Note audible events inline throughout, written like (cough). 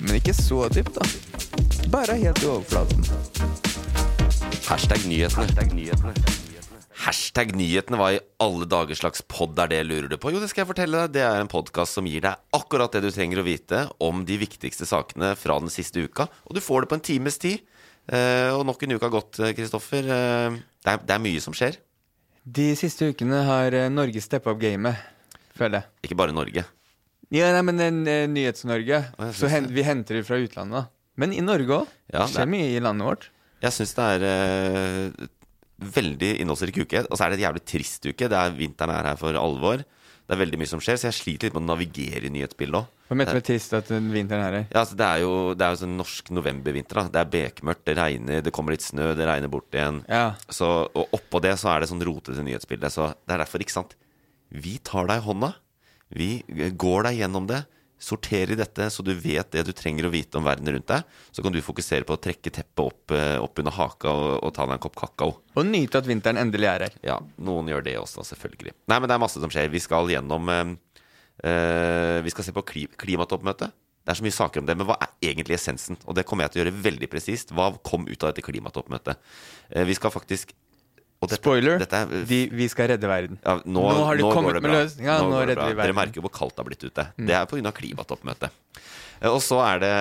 Men ikke så dypt, da. Bare helt i overflaten. Hashtag nyhetene. Hashtag nyhetene. Hva i alle dager slags pod er det, lurer du på? Jo, det skal jeg fortelle deg. Det er en podkast som gir deg akkurat det du trenger å vite om de viktigste sakene fra den siste uka. Og du får det på en times tid. Eh, og nok en uke har gått, Kristoffer. Eh, det, det er mye som skjer. De siste ukene har eh, Norge steppa opp gamet, føler jeg. Ikke bare Norge. Ja, nei, men uh, Nyhets-Norge. Så hen, vi henter det fra utlandet. Men i Norge òg. Ja, det skjer mye i landet vårt. Jeg syns det er uh, veldig innholdsrik uke. Og så er det et jævlig trist uke. Det er Vinteren er her for alvor. Det er veldig mye som skjer, så jeg sliter litt med å navigere i nyhetsbildet òg. Hva mente du med trist at vinteren er her? Ja, altså, det er jo, det er jo sånn norsk novembervinter. Det er bekmørkt, det regner, det kommer litt snø, det regner bort igjen. Ja. Så, og oppå det så er det sånn rotete nyhetsbilde. Så det er derfor, ikke sant Vi tar deg i hånda. Vi går deg gjennom det. Sorterer i dette, så du vet det du trenger å vite om verden rundt deg. Så kan du fokusere på å trekke teppet opp, eh, opp under haka og, og ta deg en kopp kakao. Og nyte at vinteren endelig er her. Ja, noen gjør det også, selvfølgelig. Nei, men det er masse som skjer. Vi skal gjennom eh, Vi skal se på kli klimatoppmøtet. Det er så mye saker om det, men hva er egentlig essensen? Og det kommer jeg til å gjøre veldig presist. Hva kom ut av dette klimatoppmøtet? Vi skal faktisk dette- Spoiler, Dette er, de, vi skal redde verden. ja, nå, Nå har de nå kommet med løsninga, nå nå redder vi verden. Mm. Dere merker jo hvor kaldt det har blitt ute. Det er pga. klimatoppmøtet. Eh, Og så er det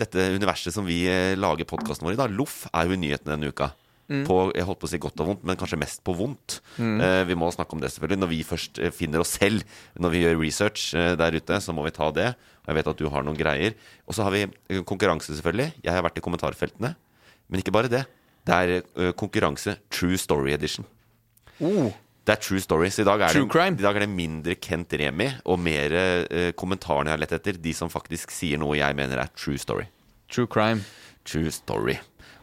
dette universet som vi eh, lager podkasten vår i. da Loff er jo i nyhetene denne uka. Mm. På, jeg holdt på å si godt og vondt, men kanskje mest på vondt. Eh, vi må snakke om det selvfølgelig Når vi først eh, finner oss selv, når vi gjør research eh, der ute, så må vi ta det. Og jeg vet at du har noen greier. Og så har vi eh, konkurranse, selvfølgelig. Jeg har vært i kommentarfeltene. Men ikke bare det. Det er eh, konkurranse True Story Edition. Oh, Det er true stories. I dag er, True det, crime. I dag er det mindre Kent Remi og mer eh, kommentarene jeg har lett etter. De som faktisk sier noe jeg mener er true story. true crime. True story.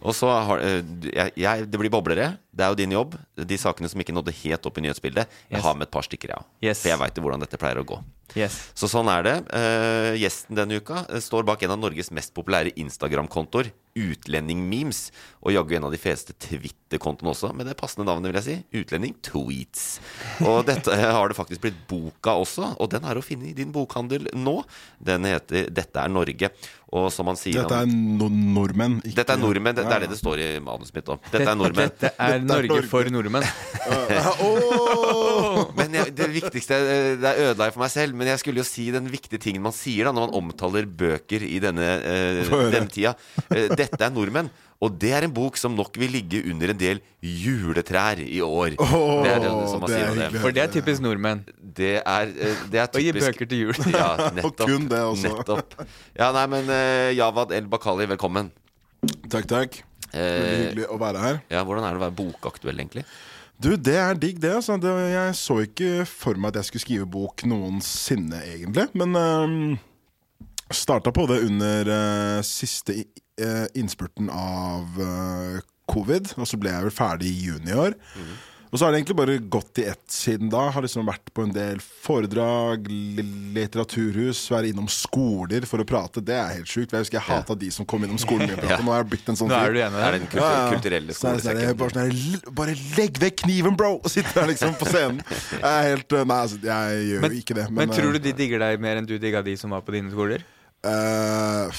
Og så har eh, jeg, jeg, Det blir boblere. Det er jo din jobb. De sakene som ikke nådde helt opp i nyhetsbildet. Jeg Yes. har med et par stykker, jeg òg. Yes. For jeg veit jo hvordan dette pleier å gå. Yes. Så sånn er det. Uh, gjesten denne uka eh, står bak en av Norges mest populære Instagram-kontoer, Utlendingmemes. Og jaggu en av de fleste Twitter-kontoene også, med det passende navnet, vil jeg si. Utlending Tweets. Og dette (laughs) har det faktisk blitt boka også, og den er å finne i din bokhandel nå. Den heter Dette er Norge. Og som han sier Dette er no nordmenn. Ikke, dette er nordmenn. Det, det er det det står i manuset mitt òg. Dette er nordmenn. Dette er Norge for nordmenn. (laughs) Men jeg, det viktigste eh, Det ødela jeg for meg selv, men jeg skulle jo si den viktige tingen man sier da når man omtaler bøker i denne, eh, denne tida. Eh, dette er nordmenn. Og det er en bok som nok vil ligge under en del juletrær i år. Åh, det er det som man det sier er om det. For det er typisk nordmenn. Det er, eh, det er Å gi bøker til jul. Ja, nettopp. (laughs) Og kun det også. Nettopp. Ja, nei, men uh, Javad El Bakali, velkommen. Takk, takk. Veldig Eh, hyggelig å være her. ja, hvordan er det å være bokaktuell, egentlig? Du, det er digg, det. Altså. det jeg så ikke for meg at jeg skulle skrive bok noensinne, egentlig. Men uh, starta på det under uh, siste eh, innspurten av uh, covid. Og så ble jeg vel ferdig i juni i år. Og så har det egentlig bare gått i ett siden da. Har liksom vært på en del foredrag, li- litteraturhus, være innom skoler for å prate. Det er helt sjukt. Jeg husker jeg hata de som kom innom skolen min og pratet. Nå er jeg blitt en sånn Nå er fyr. du enig Er det den Ja, ja. kulturelle det sånn, skolesekken? bare, sånn, bare legg vekk kniven, bro! Og sitter der liksom på scenen. Jeg er helt uh, Nei, altså, jeg gjør jo ikke det. men, tror uh, du de digger deg mer enn du digga de som var på dine skoler? uh,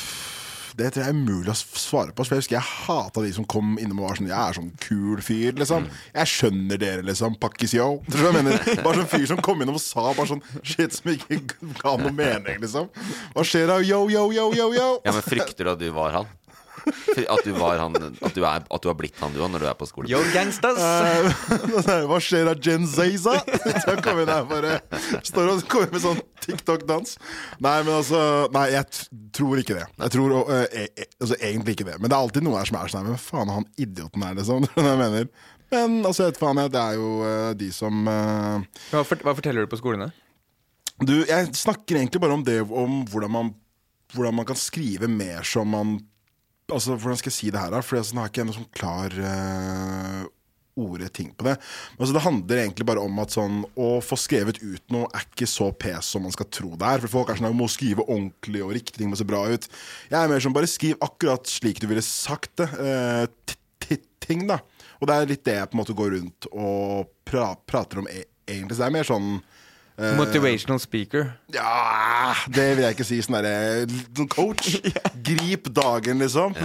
Det tror jeg er umulig å svare på. For jeg husker jeg hata de som kom innom og var sånn Jeg er sånn kul fyr, liksom. Jeg skjønner dere, liksom. Pakkis yo. Tror du jeg mener? Bare sånn fyr som kom innom og sa bare sånn shit som ikke ga noe mening, liksom. Hva skjer da? Yo, yo, yo, yo, yo. Ja, men Frykter du at du var han? At du, var han, at du, er, at du har blitt han du òg, når du er på skole? Yo, gangstas! Uh, (laughs) Hva skjer da, Gen Zaza? Så kommer vi der her bare Står og kommer med sånn TikTok-dans. Nei, men altså Nei, jeg tror ikke det. Jeg tror uh, e e altså, egentlig ikke det. Men det er alltid noen her som er sånn Hvem faen er han idioten her, liksom? Det (laughs) er jeg mener. Men altså, vet faen jeg, det er jo uh, de som Hva, fort- hva forteller du på skolene? Du, jeg snakker egentlig bare om det Om hvordan man, hvordan man kan skrive mer som man Altså, Hvordan skal jeg si det her, da? For altså, nå har jeg ikke noe sånn klar uh, ordet ting på det. Men altså, Det handler egentlig bare om at sånn å få skrevet ut noe er ikke så pes som man skal tro det er. For folk er sånn at må skrive ordentlig og riktig, ting må se bra ut. Jeg er mer sånn bare skriv akkurat slik du ville sagt det. eh, t- ting, da. Og det er litt det jeg på en måte går rundt og pra prater om e egentlig. Så det er mer sånn Motivational speaker. ja, det vil jeg ikke si. Sånn derre sånn coach. (laughs) Grip dagen, liksom. (laughs)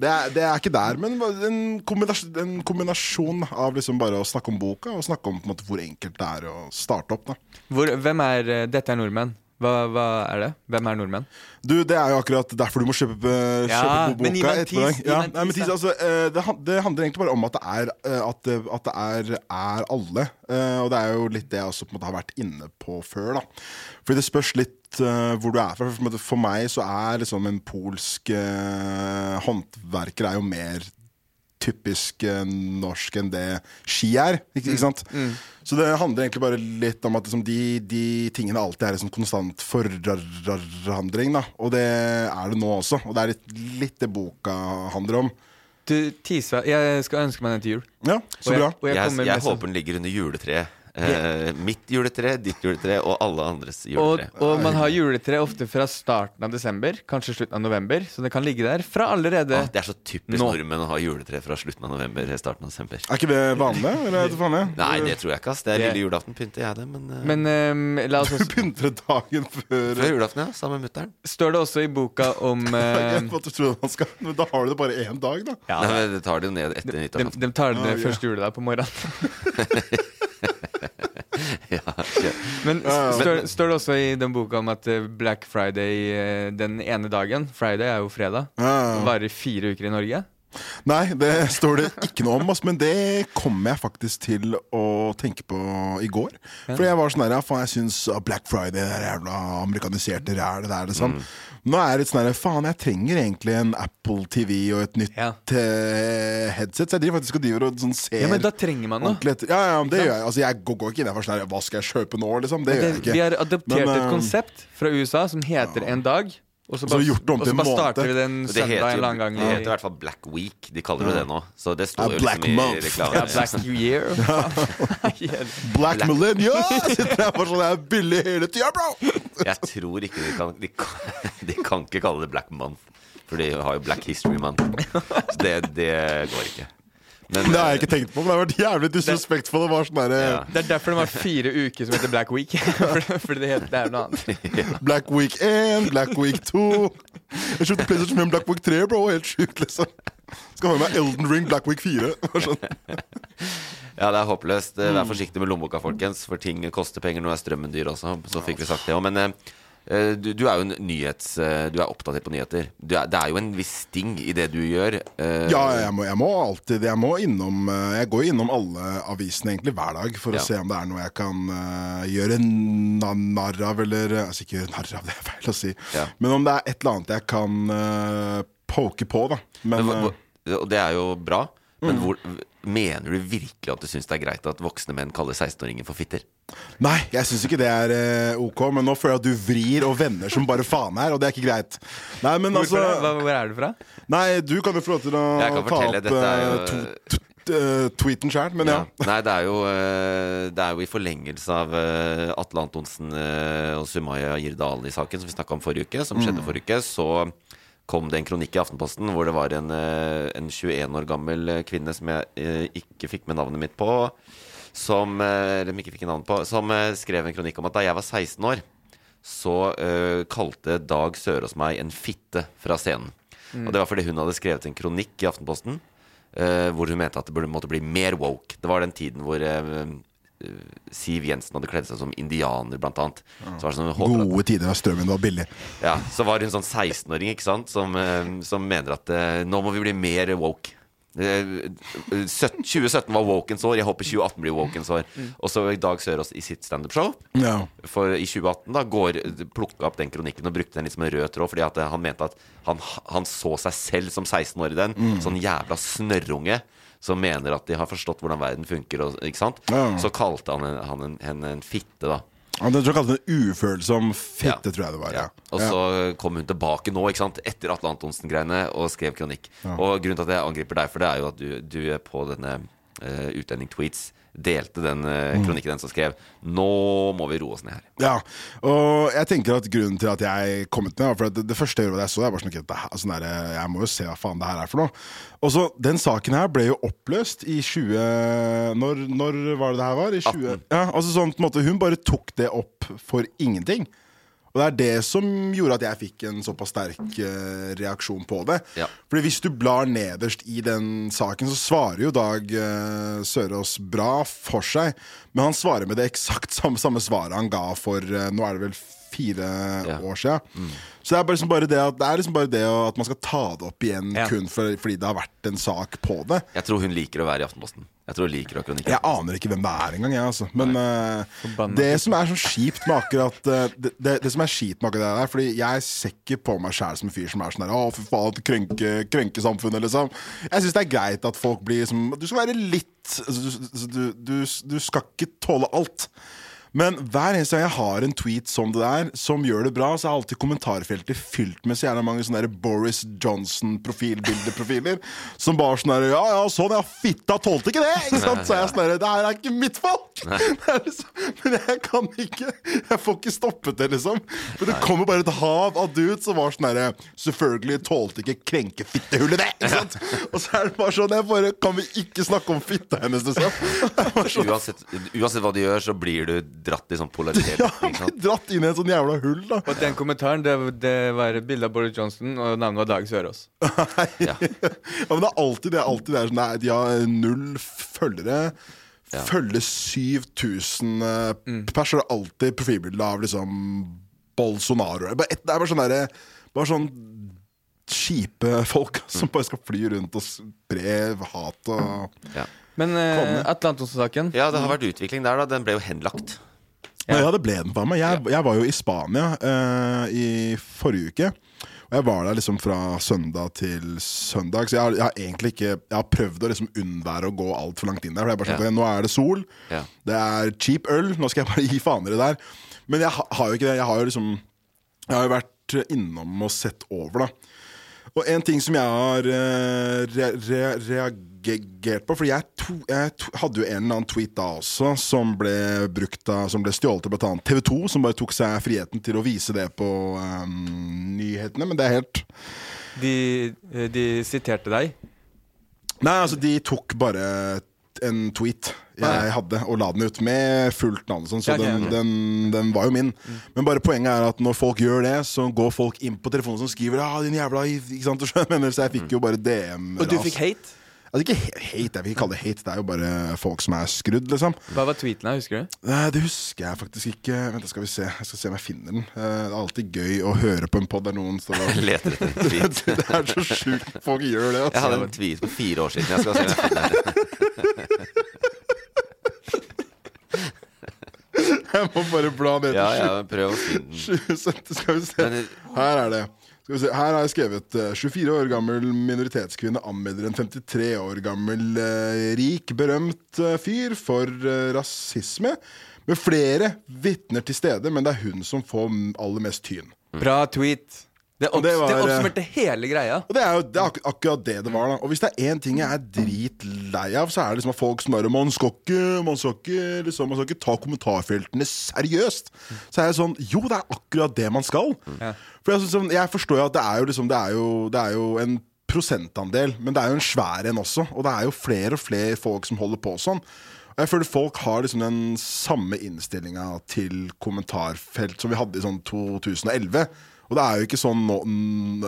Det, er, det er ikke der, men en kombinasjon, en kombinasjon av liksom bare å snakke om boka og snakke om på en måte hvor enkelt det er å starte opp. da Hvor, hvem er eh, Dette er nordmenn. Hva, hva er det? Hvem er nordmenn? Du, Det er jo akkurat derfor du må kjøpe, kjøpe Ja, men boka. etter gi Ja, nei, men tis, altså, eh, det, handler egentlig bare om at det er, eh, at det, at det er, er alle. Eh, Og det er jo litt det jeg også måte har vært inne på før. da Fordi det spørs litt hvor du er fra. For, meg så er liksom en polsk håndverker er jo mer typisk eh, norsk enn det ski er. Ikke, ikke sant? Så det handler egentlig bare litt om at liksom, de, de tingene alltid er en sånn konstant forandring. Og det er det nå også. Og det er litt, litt det boka handler om. Du, Tisa, jeg skal ønske meg den til jul. Ja, så Og jeg- bra. og jeg Jeg, jeg håper den ligger under juletreet. Eh, mitt juletre, ditt juletre og alle andres juletre. og man har juletre ofte fra starten av desember, kanskje slutten av november. Så det kan ligge der fra allerede Ah, det er så typisk Nå. nordmenn å ha juletre fra slutten av november starten av desember. Er ikke det vanlig? Nei, det tror jeg ikke. ass Det er Det- lille julaften pynter jeg det, men, uh... Men um, la oss Du (laughs) også, pynter dagen før Før julaften, ja. Sammen med mutter'n. Står det også i boka om (laughs) man skal Men da har du det bare én dag, da. ja, Nei, men det tar det jo ned etter de, nyttårsaften. de tar det Ah, første første juledag på morgenen. (laughs) (laughs) Ja, ja. Men står, står det også i den boka om at eh, Black Friday eh, den ene dagen Friday er jo fredag. Varer fire uker i Norge. Nei, det står det ikke noe om, ass, men det kom jeg faktisk til å tenke på i går. Fordi jeg var sånn her, ja, faen, jeg syns Black Friday det er jævla amerikaniserte ræl, det er liksom. Nå er det litt sånn her, faen, jeg trenger egentlig en Apple TV og et nytt Ja. eh, headset. Så jeg driver faktisk og driver og sånn ser Ja, men da trenger man noe. ordentlig etter. Ja, ja, det gjør jeg. Altså, jeg går, går ikke inn der for sånn her, hva skal jeg kjøpe nå, liksom. Det gjør jeg ikke. vi har adoptert Men, et eh, konsept fra USA som heter En dag. Og så bare, gjort det om til en måned. starter vi den Det søndag heter, en eller annen gang. det heter i hvert fall Black Week. De kaller det det nå. Så det står jo Black liksom i Month. reklamen. Ja, Black New Year. (laughs) (laughs) Black Millennium! (laughs) Sitter der bare sånn, jeg er billig hele tida, bro! Jeg tror ikke de kan, de kan De kan ikke kalle det Black Month, for de har jo Black History Month. Så det, det går ikke. Men Det har jeg ikke tenkt på, men det har vært jævlig disrespectful. Det var sånn der, Ja. Det er derfor det var fire uker som heter Black Week. (laughs) Fordi det, heter, det er noe annet. (laughs) Black Week 1, Black Week 2 Jeg kjøpte PlayStation 5 Black Week 3, bro. Helt sjukt, liksom. Skal ha med meg Elden Ring Black Week 4. Det var Sånn. Ja, det er håpløst. Eh. Vær forsiktig med lommeboka, folkens, for ting koster penger. Nå er strømmen dyr også, så fikk vi sagt det òg. Men eh, eh, du, du er jo en nyhets... eh, Du er oppdatert på nyheter. Du er, det er jo en viss sting i det du gjør. eh, Ja, jeg må, jeg må alltid Jeg må innom eh, Jeg går innom alle avisene egentlig hver dag for Ja. å se om det er noe jeg kan uh, gjøre narr av, eller eh, Altså ikke gjøre narr av, (laughs) det er feil å si. Ja. Men om det er et eller annet jeg kan uh, poke på, da. Men, Men, eh, og det er jo bra. Men Mm. hvor, mener du virkelig at du syns det er greit at voksne menn kaller 16-åringer for fitter? Nei, jeg syns ikke det er uh, ok, men nå føler jeg at du vrir og vender som bare faen her, og det er ikke greit. Nei, men Hvorfor det? altså Hva, hvor er du fra? Nei, du kan jo få lov til å ta opp dette eh, jo- to- t- eh, tweeten sjøl, men ja. Nei, det er jo, uh, det er jo i forlengelse av Atle Antonsen og Sumaya Jirdali-saken som vi snakka om forrige uke, som Mm. skjedde forrige uke, så kom det en kronikk i Aftenposten hvor det var en, eh, en 21 år gammel eh, kvinne som jeg eh, ikke fikk med navnet mitt på, som, eller ikke fikk navn på, som skrev en kronikk om at da jeg var 16 år, så uh, kalte Dag Sørås meg en fitte fra scenen. Og det var fordi hun hadde skrevet en kronikk i Aftenposten uh, hvor hun mente at det burde, måtte bli mer woke. Det var den tiden hvor eh, Siv Jensen hadde kledd seg som indianer, blant annet. Så var det sånn, Gode tider da strømmen var billig. ja, så var det en sånn 16-åring ikke sant som, eh, som mener at eh, nå må vi bli mer woke. Eh, 17 2017 var Walkens år. Jeg håper 2018 blir Walkens år. Og så Dag Sørås i sitt standup-show Ja. for i 2018 da går plukka opp den kronikken og brukte den litt som en rød tråd, fordi at eh, han mente at han, han så seg selv som 16 år i den. Sånn jævla snørrunge som mener at de har forstått hvordan verden funker. Og, ikke sant? Ja. Så kalte han, en, han en, henne en fitte, da. Han tror jeg kalte det ufølsom fitte, Ja. tror jeg det var. Ja. Og så kom hun tilbake nå, etter Atle Antonsen-greiene, og skrev kronikk. Og grunnen til at jeg angriper deg for det, er jo at du, du på denne uh, utlending-tweets delte den eh, kronikken den som skrev 'Nå må vi roe oss ned her'. Ja, og jeg tenker at grunnen til at jeg kom ut med For det, det første jeg gjorde da jeg så det, var sånn, ok, sånn der, Jeg må jo se hva faen det her er for noe. Og så, Den saken her ble jo oppløst i 20 Når, når var det det her var? I 20, 18. ja, altså sånn på en måte Hun bare tok det opp for ingenting. Og det er det som gjorde at jeg fikk en såpass sterk uh, reaksjon på det. Ja. Fordi hvis du blar nederst i den saken, så svarer jo Dag uh, Sørås bra for seg. Men han svarer med det eksakt samme, samme svaret han ga for uh, Nå er det vel fire Ja. år siden. Så det er, liksom bare det at, det er liksom bare det at man skal ta det opp igjen Ja. kun for, fordi det har vært en sak på det. Jeg tror hun liker å være i Aftenposten. Jeg tror hun liker å kronikere. Jeg aner ikke hvem det er engang, jeg, altså. Men uh, det som er så kjipt med akkurat uh, det, det, det som er kjipt med akkurat det der Fordi jeg ser ikke på meg sjæl som en fyr som er sånn der Å, fy faen, krenke, krenke samfunnet, liksom. Jeg syns det er greit at folk blir som Du skal være litt altså, du, du, du, du skal ikke tåle alt. Men hver eneste gang jeg har en tweet som det der, som gjør det bra, så er alltid kommentarfeltet fylt med så gjerne mange sånne der Boris Johnson-profilbildeprofiler. Som bare sånn der Ja, ja, sånn, ja, fitta tålte ikke det! Ikke sant? Så er jeg sånn der Det her er ikke mitt folk! (laughs) (laughs) Det er liksom, men jeg kan ikke Jeg får ikke stoppet det, liksom. Men det kommer bare et hav av dudes som var sånn derre Selvfølgelig tålte ikke krenkefittehullet det! Ikke sant? (laughs) Og så er det bare sånn jeg bare, Kan vi ikke snakke om fitta hennes, liksom? Sånn, Uansett, uansett hva du gjør, så blir du dratt i sånn polarisert (laughs) ja, retning. dratt inn i et sånn jævla hull, da. Og den kommentaren, det, det var et bilde av Boris Johnson, og navnet var Dag Sørås. (laughs) Ja. (laughs) Ja, men det er alltid det. Alltid det er sånn, nei, De har null følgere. Ja. Følge 7000 uh, pers. er det alltid profilbilde av liksom Bolsonaro. Det er bare, et, det er bare sånn derre Bare sånn kjipe folk som bare skal fly rundt og spre hat og Ja. Men uh, Antonsen-saken ja, det har vært utvikling der, da. Den ble jo henlagt. Ja, ja det ble den for meg. Jeg, jeg var jo i Spania uh, i forrige uke. Og jeg var der liksom fra søndag til søndag. Så jeg har, jeg har egentlig ikke Jeg har prøvd å liksom unnvære å gå altfor langt inn der. For jeg bare skjønte, Ja. Nå er det sol, Ja. det er cheap øl. Nå skal jeg bare (laughs) gi faen i det der. Men jeg har jo ikke det. Jeg har jo liksom Jeg har jo vært innom og sett over, da. Og en ting som jeg har eh, re re reagert på For jeg, to, jeg to, hadde jo en eller annen tweet da også som ble brukt av, Som ble stjålet av bl.a. TV 2, som bare tok seg friheten til å vise det på um, nyhetene. Men det er helt de, eh, de siterte deg. Nei, altså, de tok bare en tweet jeg hadde, og la den ut med fullt navn. Sånn, så den, den, den var jo min. Men bare poenget er at når folk gjør det, så går folk inn på telefonen som skriver ah, din jævla ikke sant? (laughs) Så jeg fikk jo bare DM-ras. Og du fikk hate? Altså ikke hate, jeg vil ikke kalle det hate. Det er jo bare folk som er skrudd, liksom. Hva var tweeten her, husker du? Det husker jeg faktisk ikke. Vent, skal vi se Jeg skal se om jeg finner den. Eh, Det er alltid gøy å høre på en pod der noen står og (laughs) Leter etter en (laughs) tweet. Det er så sjukt folk gjør det. Jeg hadde Altså. en tweet for fire år siden. Jeg skal se om jeg finner den. (laughs) Jeg må bare bla ned til Ja, ja, prøv å finne den. skal vi se. Her er det. Skal vi se. Her har jeg skrevet eh, 24 år gammel minoritetskvinne anmelder en 53 år gammel eh, rik, berømt eh, fyr for eh, rasisme. Med flere vitner til stede, men det er hun som får aller mest tyn. Bra tweet. Det, Og det var, det eh, oppsummerte hele greia. Og det er jo det er ak akkurat det det var. da Og hvis det er én ting jeg er dritlei av, så er det liksom at folk bare Man skal ikke, man skal ikke, liksom, man skal ikke ta kommentarfeltene seriøst. Så er jeg sånn Jo, det er akkurat det man skal. Ja. For jeg, sånn, jeg forstår jo at det er jo liksom Det er jo, det er jo en prosentandel, men det er jo en svær en også. Og det er jo flere og flere folk som holder på sånn. Og jeg føler folk har liksom den samme innstillinga til kommentarfelt som vi hadde i sånn 2011. Og det er jo ikke sånn nå,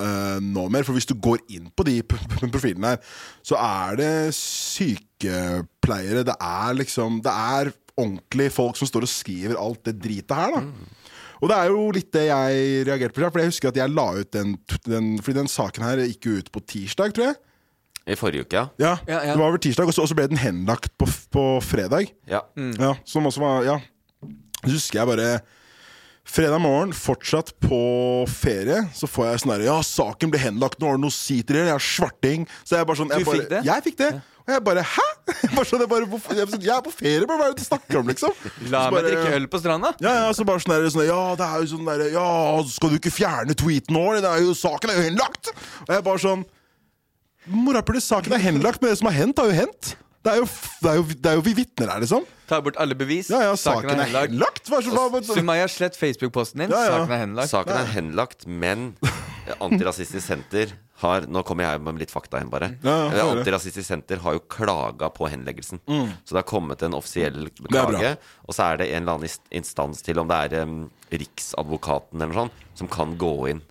eh, nå mer, for hvis du går inn på de profilene her, så er det sykepleiere, det er liksom Det er ordentlige folk som står og skriver alt det dritet her, da. Og det er jo litt det jeg reagerte på, for jeg husker at jeg la ut den, den Fordi den saken her gikk jo ut på tirsdag, tror jeg. I forrige uke, ja. Ja, Ja, ja. Det var over tirsdag, og så, ble den henlagt på, på fredag. ja. Ja, som også var Ja. Så husker jeg bare Fredag morgen, fortsatt på ferie, så får jeg sånn derre Ja, saken ble henlagt, nå har du noe å si til dere, jeg er svarting. Så jeg bare sånn jeg Du bare, fikk det? Jeg fikk det. Og jeg bare Hæ?! (laughs) Bare sånn, jeg, bare, hvorfor- jeg, er sånn, jeg er på ferie, bare hva er det du snakker om, liksom? (laughs) La Så meg bare- drikke øl på stranda. Ja, ja, så bare sånn der, sånn der, Ja, det er jo sånn der Ja, skal du ikke fjerne tweeten nå? Det er jo, saken er jo henlagt! Og jeg bare sånn Morapuler, saken er henlagt, men det som har hendt, har jo hendt. Det er jo, det er jo, det er jo vi vitner her, liksom. Ta bort alle bevis. Ja, ja, saken, er henlagt. henlagt. Sumaya, slett Facebook-posten din. Ja, ja. Saken er henlagt. Saken er henlagt, men (laughs) Antirasistisk Senter har Nå kommer jeg med litt fakta igjen, bare. Ja, ja, Eh. Antirasistisk Senter har jo klaga på henleggelsen. Så det har kommet en offisiell Mm. klage. Og så er det en eller annen instans til, om det er um, Riksadvokaten eller noe sånt, som kan gå inn.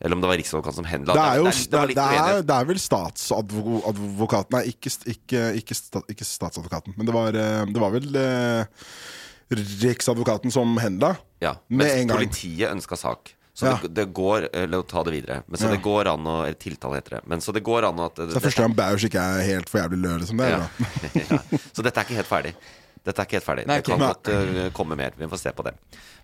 Eller om det var Riksadvokaten som henla. Det er jo det, det, det er, det er vel statsadvokaten Nei, ikke, ikke, ikke, sta- ikke statsadvokaten. Men det var, eh, det var vel eh, Riksadvokaten som henla. Ja, Med mens en gang. politiet ønska sak. Så Ja. det, det går Eller ta det videre. Men så Ja. det går an å Tiltale heter det. Men så det går an å at Så det er første gang Bausch ikke er helt for jævlig lø. Liksom. Det ja. (laughs) ja. Så dette er ikke helt ferdig. Dette er ikke helt ferdig. Nei, det kan godt uh, komme mer. Vi får se på det.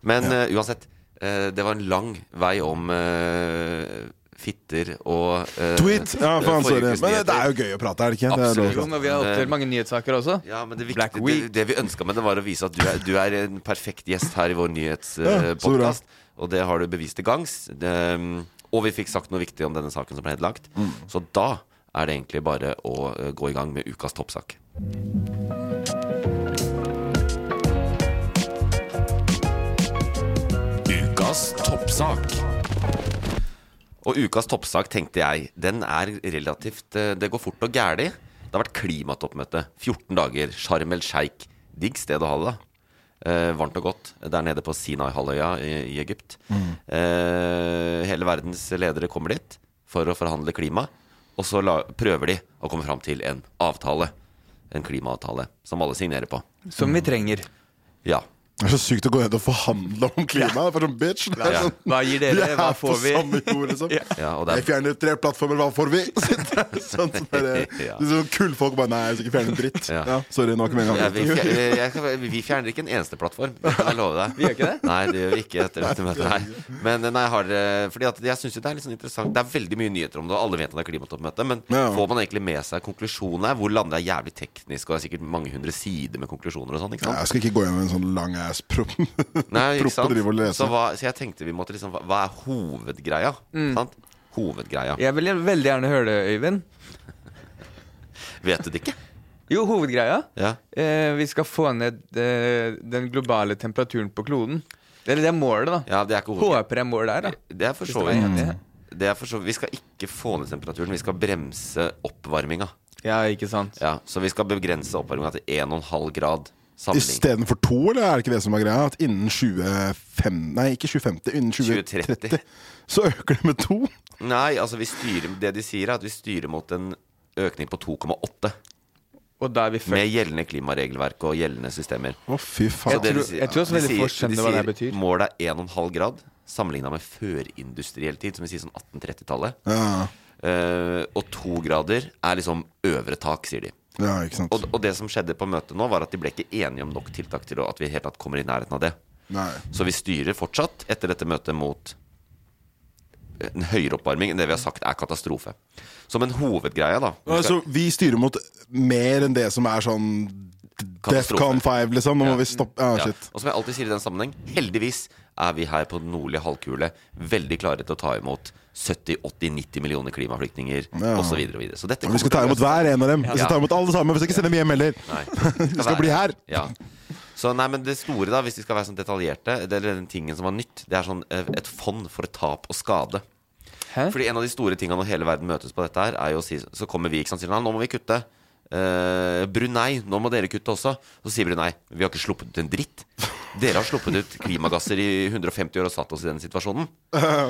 Men uh, uansett, eh, det var en lang vei om eh, fitter og uh, Tweet! Ja, faen, sorry. Men det er jo gøy å prate, er det ikke? Det er Absolutt. Men vi har oppdelt mange nyhetssaker også. Ja, men det, viktige, det, det vi ønska med det, var å vise at du er, du er en perfekt gjest her i vår nyhetspodkast. Ja, og det har du bevist til gangs. Og vi fikk sagt noe viktig om denne saken som ble nedlagt. Mm. Så da er det egentlig bare å eh, gå i gang med ukas toppsak. Ukas toppsak. Og ukas toppsak, tenkte jeg, den er relativt eh, Det går fort og gæli. Det har vært klimatoppmøte. 14 dager. Sharm el Sheikh. Digg sted å ha det, da. Eh, varmt og godt der nede på Sinai-halvøya i, i Egypt. Eh, hele verdens ledere kommer dit for å forhandle klima. Og så la, prøver de å komme fram til en avtale. En klimaavtale som alle signerer på. Som vi trenger. Ja. Det er så sykt å gå ned og forhandle om klima. Det er bare sånn bitch. Det er Ja. sånn, Hva gir dere? er Hva får vi? samme jord, liksom. (laughs) Ja. ja Jeg er, fjerner tre plattformer, hva får vi? (laughs) sånn, som bare, Ja. det er sånn Kullfolk bare Nei, jeg skal ikke fjerne en dritt. Ja. Ja. sorry, nå har ikke ja, meningen. vi, fjer, jeg vi fjerner ikke en eneste plattform. Det kan jeg love deg. Vi gjør ikke det? Nei, det gjør vi ikke etter dette møtet her. Men nei, har Fordi at jeg syns jo det er litt sånn interessant Det er veldig mye nyheter om det, og alle vet at det er klimatoppmøte. Men Ja. får man egentlig med seg konklusjonene? Hvor landet er jævlig teknisk, og det er sikkert mange hundre sider med konklusjoner og sånn. ikke Ja, sant? jeg skal ikke gå gjennom en sånn lang ass prop. (laughs) Nei, ikke sant? og drive lese. Så, hva, så jeg tenkte vi måtte liksom Hva, hva er hovedgreia? Mm. Sant? Hovedgreia. Jeg vil veldig gjerne høre det, Øyvind. Vet du det ikke? Jo, hovedgreia. Ja. Eh, vi skal få ned eh, den globale temperaturen på kloden. Eller det er målet, da. ja, det er ikke. Håper jeg målet er, da. Det er for så vidt enig. det er for så, Vi skal ikke få ned temperaturen, vi skal bremse oppvarminga. Ja, ikke sant. Ja, så vi skal begrense oppvarminga til 1,5 grad. Istedenfor to, eller er det ikke det som er greia? At innen 25 Nei, ikke 2050, innen 2030, 2030. så øker det med to? Nei, altså vi styrer, det de sier, er at vi styrer mot en økning på 2,8 Og da er vi først. med gjeldende klimaregelverk og gjeldende systemer. Å, fy Så faen. de sier- jeg tror også veldig få skjønner hva det betyr. Målet er 1,5 grad sammenligna med førindustriell tid, som vi sier sånn 1830-tallet. Ja, Uh, og to grader er liksom øvre tak, sier de. Ja. Og, og det som skjedde på møtet nå, var at de ble ikke enige om nok tiltak til at vi helt tatt kommer i nærheten av det. Nei. Så vi styrer fortsatt etter dette møtet mot en høyere oppvarming enn det vi har sagt er katastrofe. Som en hovedgreie, da. Skal- Altså, vi styrer mot mer enn det som er sånn. Defcon 5, liksom. Nå Ja. må vi stoppe. Ja, Ja. Og som jeg alltid sier i den sammenheng, heldigvis er vi her på den nordlige halvkule veldig klare til å ta imot 70-80-90 millioner klimaflyktninger Ja. osv. Så, videre, og videre. så dette vi skal ta imot hver en av dem. Vi Ja. skal ta imot alle sammen. Vi skal ikke sende dem hjem heller. Vi skal bli her. Ja. Så nei, men det store, da, hvis vi skal være sånn detaljerte, det er den tingen som var nytt, det er sånn eh, et fond for tap og skade. Hæ? Fordi en av de store tingene når hele verden møtes på dette her, er jo å si Så kommer vi, ikke sant, sier nå må vi kutte. Eh, Brunei, nå må dere kutte også. Så sier Brunei vi har ikke sluppet ut en dritt. Dere har sluppet ut klimagasser i 150 år og satt oss i den situasjonen.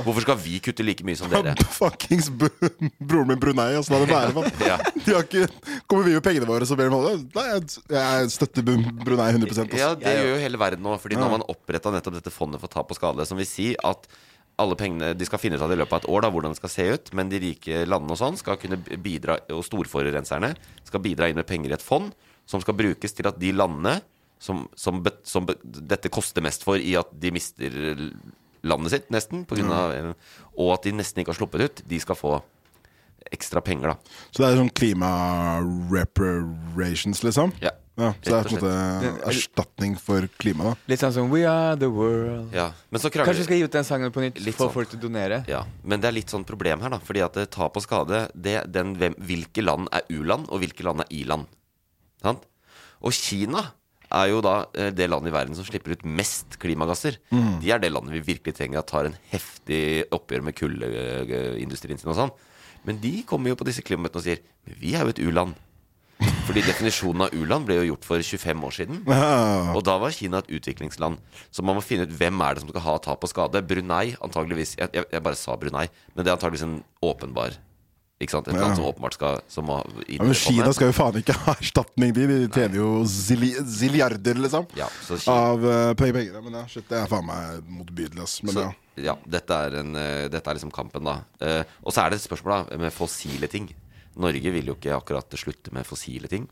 Hvorfor skal vi kutte like mye som dere? (laughs) Fuckings broren min Brunei, åssen hadde det vært? Ja. De har ikke, kommer vi med pengene våre, så ber de holde? Nei, jeg, jeg støtter Brunei 100 også. Ja, det gjør jo hele verden nå. Fordi nå har man oppretta nettopp dette fondet for tap og skade, som vil si at alle pengene, De skal finne ut av det i løpet av et år da, hvordan det skal se ut, men de rike landene og sånn skal kunne bidra, og storforurenserne skal bidra inn med penger i et fond som skal brukes til at de landene som, som, som dette koster mest for i at de mister landet sitt, nesten, på grunn av, og at de nesten ikke har sluppet ut, de skal få ekstra penger, da. Så det er sånn klima-reparations, liksom? Ja. Ja, så det er på en måte erstatning for klima, da. Litt sånn som We are the world. ja. Men så Kanskje vi skal gi ut den sangen på nytt? Få sånn. folk til å donere? Ja, men det er litt sånn problem her, da. Fordi at det tap og skade det, den, hvem, Hvilke land er u-land, og hvilke land er i-land? Sant? Og Kina er jo da eh, det landet i verden som slipper ut mest klimagasser. De er det landet vi virkelig trenger at tar en heftig oppgjør med kullindustrien sin og sånn. Men de kommer jo på disse klimamøtene og sier Men vi er jo et u-land. Fordi definisjonen av u-land ble jo gjort for 25 år siden. Og da var Kina et utviklingsland. Så man må finne ut hvem er det som skal ha tap og skade. Brunei, antageligvis Jeg, jeg, jeg bare sa Brunei, men det er antageligvis en åpenbar Ikke sant? Et Ja. land som åpenbart skal som må ja, men Kina skal jo faen ikke ha erstatning, de. De tjener jo zilliarder, liksom. Ja, Av uh, penger. Men ja, shit, det er faen meg motbydelig, ass. Men så, ja. ja, dette er, en, uh, dette er liksom kampen, da. Uh, og så er det et spørsmål da med fossile ting. Norge vil jo ikke akkurat slutte med fossile ting.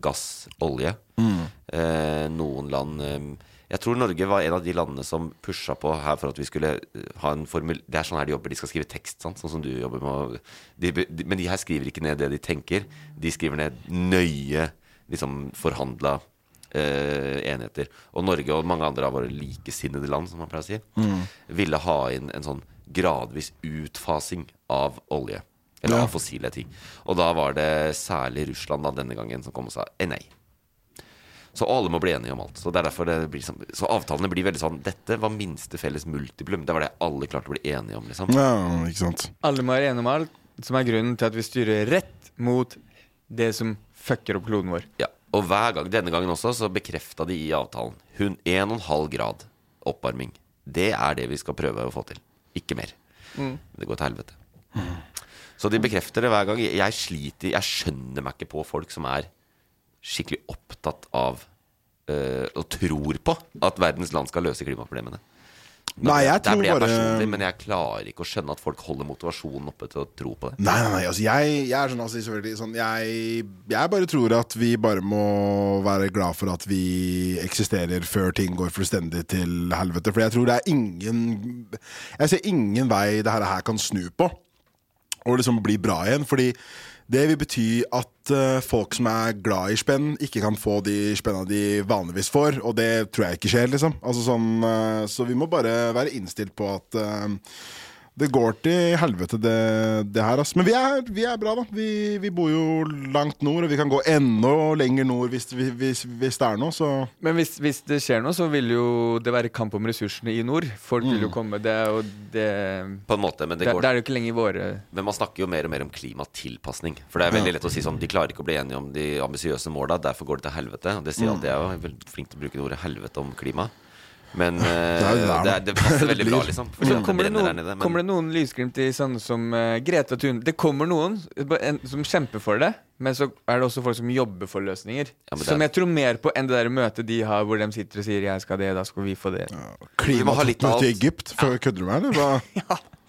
Gass, olje. Eh, noen land eh, Jeg tror Norge var en av de landene som pusha på her for at vi skulle eh, ha en formel... Det er sånn her de jobber. De skal skrive tekst, sant? sånn som du jobber med. De, de, men de her skriver ikke ned det de tenker. De skriver ned nøye liksom forhandla eh, enheter. Og Norge og mange andre av våre likesinnede land, som man pleier å si, ville ha inn en sånn gradvis utfasing av olje. Eller Ja. fossile ting. Og da var det særlig Russland da denne gangen som kom og sa eh, nei. Så alle må bli enige om alt. Så, det er det blir sånn, så avtalene blir veldig sånn Dette var minste felles multiplum. Det var det alle klarte å bli enige om. liksom ja, ikke sant. Alle må være enige om alt, som er grunnen til at vi styrer rett mot det som fucker opp kloden vår. Ja, Og hver gang, denne gangen også, så bekrefta de i avtalen hun 1,5 grad oppvarming. Det er det vi skal prøve å få til. Ikke mer. Det går til helvete. Så de bekrefter det hver gang. Jeg sliter Jeg skjønner meg ikke på folk som er skikkelig opptatt av øh, og tror på at verdens land skal løse klimaproblemene. Men Nei, jeg tror jeg bare men jeg klarer ikke å skjønne at folk holder motivasjonen oppe til å tro på det. Nei, nei, nei, altså jeg, jeg er sånn, altså, sånn jeg, jeg bare tror at vi bare må være glad for at vi eksisterer før ting går fullstendig til helvete. For jeg tror det er ingen Jeg ser ingen vei det her, her kan snu på og liksom bli bra igjen. Fordi det vil bety at uh, folk som er glad i spenn, ikke kan få de spenna de vanligvis får. Og det tror jeg ikke skjer, liksom. Altså sånn, uh, så vi må bare være innstilt på at eh, det går til helvete, det, det her. Altså. Men vi er, vi er bra, da. Vi, vi bor jo langt nord, og vi kan gå enda lenger nord hvis, hvis, hvis det er noe. Så Men hvis, hvis det skjer noe, så vil jo det være kamp om ressursene i nord. Folk vil jo komme, det, og det På en måte, men det det, går det er jo ikke lenger våre Men man snakker jo mer og mer om klimatilpasning. For det er veldig lett å si sånn De klarer ikke å bli enige om de ambisiøse måla, derfor går det til helvete. Og det sier alltid jeg òg. Jeg er flink til å bruke det ordet helvete om klima. Men uh, (laughs) det, er- det passer (laughs) veldig bra, liksom. Det kommer, det noen, nede. kommer det noen lysglimt i sånne som uh, Greta Thun Det kommer noen eh, en, som kjemper for det, men så er det også folk som jobber for løsninger. Ja, er- som jeg tror mer på enn det der møtet de har hvor de sitter og sier 'jeg skal det, da skal vi få det'. Ja, må ha litt av Klimatoppmøte i. Egypt, for kødder du med meg, eller? hva? (laughs)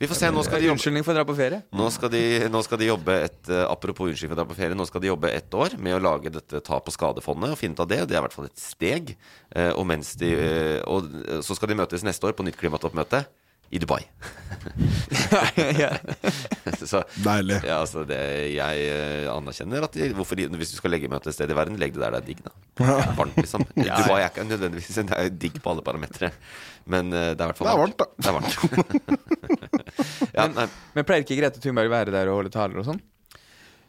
vi får se. Nå skal de jobbe, Unnskyldning for å dra på ferie. nå skal de, nå skal de jobbe et eh, Apropos unnskyldning for å dra på ferie. Nå skal de jobbe ett år med å lage dette tap- og skadefondet og finne ut av det. Det er i hvert fall et steg. Eh, Og, mens de, eh, og så skal de møtes neste år på nytt klimatoppmøte i Dubai. (laughs) (laughs) så Deilig. Ja, altså det, Jeg eh, anerkjenner at hvorfor Hvis du skal legge møte et sted i verden, legg det der det er digg. da Varmt, liksom. (laughs) Dubai er ikke nødvendigvis Det er digg på alle parametere. Men eh, det er i hvert fall Det er varmt, da. Det er varmt. ja, men, Men pleier ikke Grete Thunberg være der og holde taler og sånn?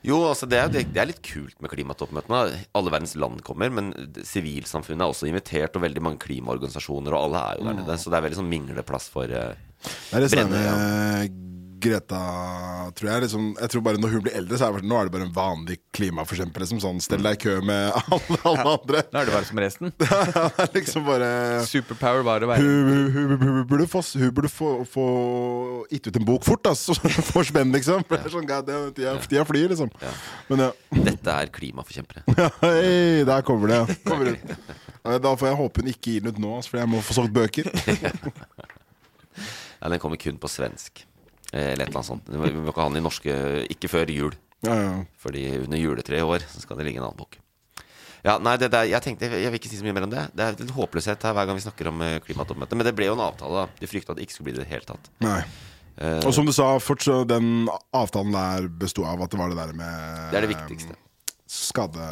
jo, altså det er, det, er litt kult med klimatoppmøtene. Alle verdens land kommer, men sivilsamfunnet er også invitert, og veldig mange klimaorganisasjoner, og alle er jo der nede. Så det er veldig sånn mingleplass for eh, Det er det sånn Brenne, med Greta, tror jeg. Liksom, jeg tror bare Når hun blir eldre, så er det, nå er det bare en vanlig klimaforkjemper. Liksom, sånn, Stell deg i kø med (laughs) alle, alle andre. Nå er det bare som resten. (laughs) Liksom bare Superpower var å være hun, hun, hun, hun burde, få, hun burde få, få gitt ut en bok fort, (laughs) Så spenn, liksom. For det er sånn, God, tida, tida flyr, liksom. Men ja. Dette er klimaforkjempere. Hei, der kommer det. Kommer ut. Da får jeg håpe hun ikke gir den ut nå, for jeg må få solgt bøker. Ja, den kommer kun på svensk. Eh, Eller et eller annet sånt. Vi må ikke ha den i norske Ikke før jul. Ja, ja. Fordi under juletreet i år så skal det ligge en annen bok. Ja, nei, det det, jeg tenkte, jeg vil ikke si så mye mer om det. Det er litt håpløshet her hver gang vi snakker om eh, klimatoppmøtet. Men det ble jo en avtale. da De frykta at det ikke skulle bli det i det hele tatt. Nei. Uh, Og som du sa, fortsatt, den avtalen der besto av at det var det der med Det er det viktigste. Skade...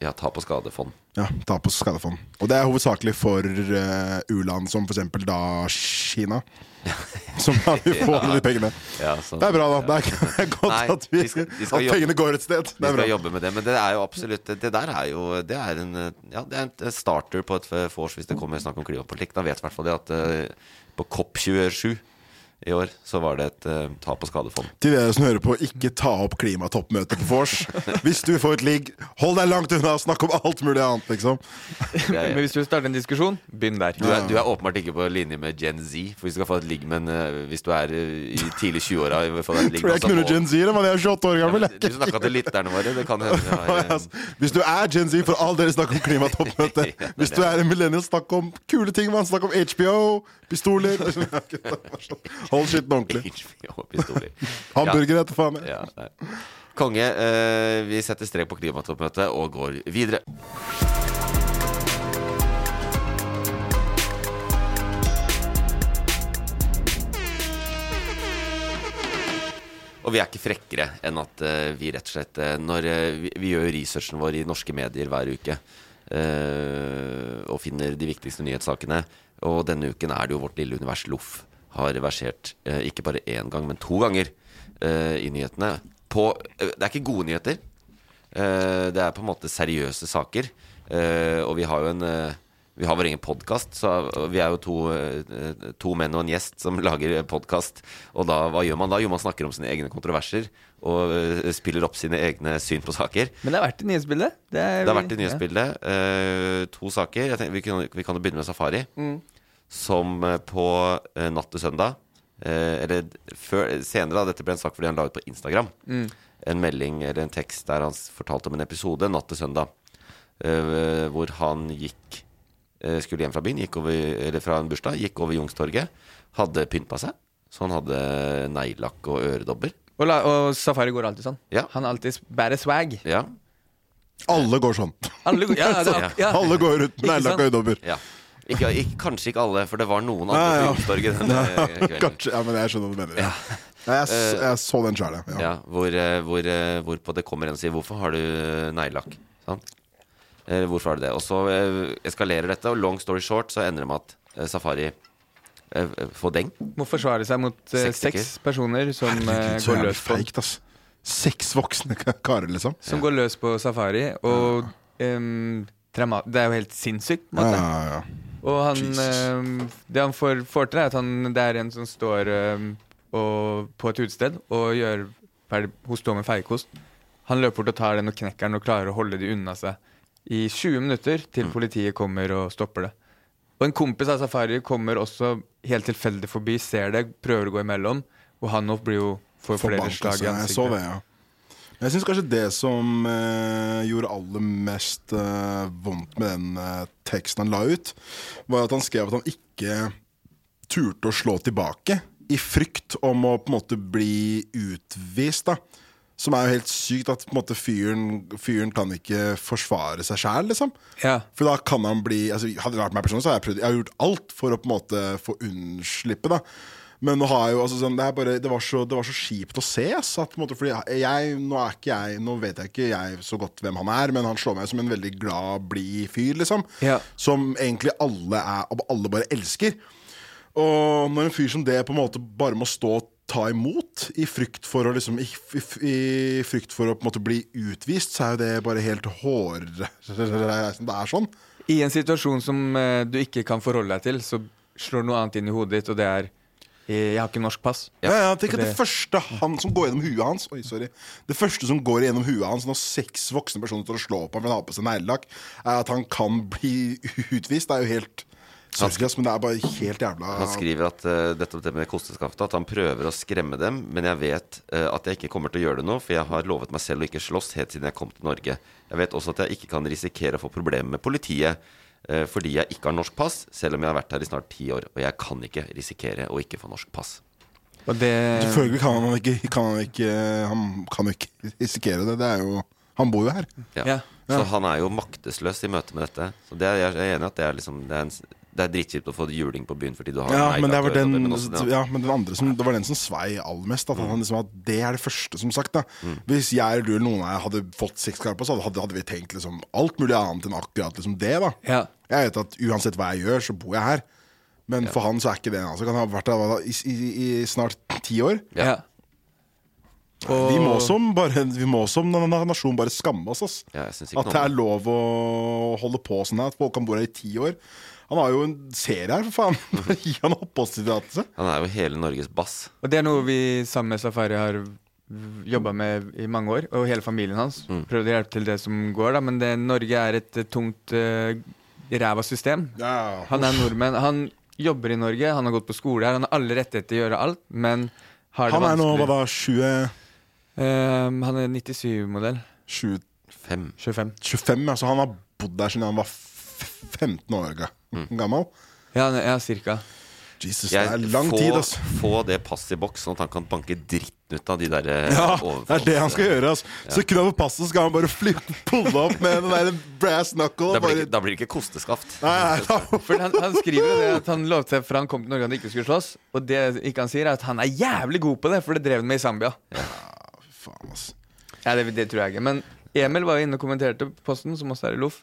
Ja, tap og skadefond. Ja, tap og skadefond. Og det er hovedsakelig for uh, u-land som f.eks. da Kina. (laughs) Som vi får få alle de pengene. Ja, så- Det er bra, da. Det er godt Nei, at, vi, de skal- de skal at jobbe- pengene går et sted. Det Vi er skal jobbe med det, men det er jo absolutt Det der er jo Det er en, ja, det er en starter på et vors hvis det kommer snakk om klimapolitikk. Da vet i hvert fall det at eh, på COP27 i år så var det et uh, tap- og skadefond. Til dere som hører på, ikke ta opp klimatoppmøtet på vors. (laughs) Hvis du får et ligg, hold deg langt unna, snakk om alt mulig annet, liksom. (laughs) Men hvis du vil starte en diskusjon, begynn der. Du er, du er åpenbart ikke på linje med Gen Z. For hvis du skal få et ligg men en eh, Hvis du er uh, i tidlig 20-åra Tror jeg knuller Gen Z, men jeg er 28 år gammel. jeg. Du snakka til lytterne våre. Det kan (laughs) hende. Ja, Hvis du er Gen Z, for all dere snakk om klimatoppmøte. Hvis du er en millennial, snakk om kule ting. Man Snakk om HBO, pistoler Hold skitten ordentlig. (laughs) Hamburger etter faen. Ja, nei. Konge, eh, vi setter strek på klimatoppmøtet og går videre. Og vi er ikke frekkere enn at eh, vi rett og slett eh, Når eh, vi, vi gjør researchen vår i norske medier hver uke eh, og finner de viktigste nyhetssakene. Og denne uken er det jo Vårt lille univers Loff har versert eh, ikke bare én gang, men to ganger eh, i nyhetene. På, eh, det er ikke gode nyheter. Eh, det er på en måte seriøse saker. Eh, og vi har jo en Vi har vår egen podkast, så vi er jo to, to menn og en gjest som (laughs) lager podkast. Og da, hva gjør man da? Jo, man snakker om sine egne kontroverser. Og spiller opp sine egne syn på saker. Men det har vært i nyhetsbildet. Det, er- Det har vært i nyhetsbildet. eh, to saker. Tenker, vi, kan, vi kan jo begynne med Safari. Som eh, på eh, natt til søndag eh, Eller før, senere, da. Dette ble en sak fordi han la ut på Instagram. En melding eller en tekst der han fortalte om en episode natt til søndag. eh, hvor han gikk Skulle hjem fra byen, gikk over, eller fra en bursdag. Gikk over Jungstorget. Hadde pynta seg. Så han hadde neglelakk og øredobber. Og, la, og Safari går alltid sånn. Ja. Han alltid bærer swag. Ja. Alle går sånn. Alle, går- ja, det, (laughs) ja. Alle går ut med neglelakk og øredobber. ja. Ikke, ikke, kanskje ikke alle, for det var noen andre Ja, (laughs) ja. på Youngstorget den kvelden. Kanskje, ja, men jeg skjønner hva du mener. Ja. Nei, Jeg, s- jeg så den sjøl, ja. Ja, hvor, eh, hvor, eh, hvorpå det kommer en og sier 'Hvorfor har du eh, neglelakk?' Sant? Eh, hvorfor har du det? Og så eh, eskalerer dette, og long story short så ender det med at eh, Safari eh, får deng. Må forsvare seg mot eh, Seks seks personer som eh, Herregud, så går løs på feigt, ass. Seks voksne karer, liksom. Som går løs på Safari. Og trauma Det er jo helt sinnssykt. Ja, ja, ja. Og han Jesus. Det han får, får til, er at han, det er en som står em, og, på et utested og gjør Hun står med feiekost. Han løper bort og tar den og knekker den og klarer å holde de unna seg i 20 minutter til politiet kommer og stopper det. Og en kompis av Safari kommer også helt tilfeldig forbi, ser det, prøver å gå imellom, og han blir jo får flere slag i ansiktet. Jeg syns kanskje det som eh, gjorde aller mest eh, vondt med den eh, teksten han la ut, var at han skrev at han ikke turte å slå tilbake i frykt om å på en måte bli utvist. da Som er jo helt sykt at måte fyren, fyren kan ikke forsvare seg sjæl, liksom. Ja. For da kan han bli altså, Hadde det vært meg personlig, så hadde jeg prøvd Jeg har gjort alt for å på en måte få unnslippe, da. Men nå har jeg jo altså, sånn, det, bare, det, var så, det var så kjipt å se. ass, at, måte, fordi jeg, nå, jeg, nå vet jeg ikke jeg så godt hvem han er, men han slår meg som en veldig glad, blid fyr. liksom Ja. Som egentlig alle, er, alle bare elsker. Og når en fyr som det på en måte bare må stå og ta imot i frykt for å liksom I, i, i frykt for å måte bli utvist, så er jo det bare helt hårreisende. (laughs) Det er sånn. I en situasjon som eh, du ikke kan forholde deg til, så slår noe annet inn i hodet ditt, og det er Jeg har ikke norsk pass. Ja, ja, tenk at det første han som går gjennom huet hans Oi, sorry Det første som går gjennom huet hans når seks voksne personer står og slår på ham for han har på seg neglelakk, er at han kan bli utvist. Det er jo helt søskas, men det er bare helt jævla Han skriver at uh, dette det med kosteskaftet At han prøver å skremme dem, men jeg vet uh, at jeg ikke kommer til å gjøre det nå, for jeg har lovet meg selv å ikke slåss helt siden jeg kom til Norge. Jeg vet også at jeg ikke kan risikere å få problemer med politiet fordi jeg ikke har norsk pass, selv om jeg har vært her i snart ti år. Og jeg kan ikke risikere å ikke få norsk pass. Og det Selvfølgelig kan han ikke kan han, ikke, han kan ikke risikere det. Det er jo Han bor jo her. Ja. Ja. Så han er jo maktesløs i møte med dette. Så det er, jeg er enig i at det er liksom Det er, en, det er drittkjipt å få juling på byen fordi du har Ja, nei, men det var den, det, men også det- ja, men den andre som, Det var den som svei aller mest. At, mm. liksom, at Det er det første, som sagt. da Hvis jeg eller du eller noen av dere hadde fått seks karer på, så hadde, hadde vi tenkt liksom alt mulig annet enn akkurat liksom det. da Ja. Jeg vet at uansett hva jeg gjør, så bor jeg her. Men for han så er ikke det altså, Han har vært der i, i, i snart ti år. ja. Vi må som bare Vi må som na- na- nasjon bare skamme oss. Ja, jeg At det er lov å holde på sånn her. At folk kan bo her i ti år. Han har jo en serie her, for faen. (laughs) (laughs) Gi han oppholdstillatelse. Han er jo hele Norges bass. Og det er noe vi sammen med Safari har jobba med i mange år, og hele familien hans. Prøvd å hjelpe til det som går, da, men det, Norge er et eh, tungt uh, ræva system. Ja. Han er nordmenn. Han jobber i Norge, han har gått på skole her, han har alle rettigheter til å gjøre alt, men har det Han er nå hva da, 20, Ehm, han er 97-modell. 20 25. 25, altså han har bodd der siden han var 15 år gammel. Ja, ja, cirka. Jesus, Jeg, det er lang få, tid, altså. få det passet i boks, sånn at han kan banke dritten ut av de der eh, Ja, det er det han skal gjøre. Altså. Så kunne han på passet, skal han bare flippe, pulle opp med den der brass knuckle. Da blir, Bare, da blir det ikke kosteskaft. nei, nei, (laughs) For han, han skriver jo det at han lovte seg fra han kom til Norge at han ikke skulle slåss. Og det ikke han sier, er at han er jævlig god på det, for det drev han med i Zambia. Ja, faen, altså. Ja, det, det tror jeg ikke. Men Emil var inne og kommenterte posten, som også er i Loff.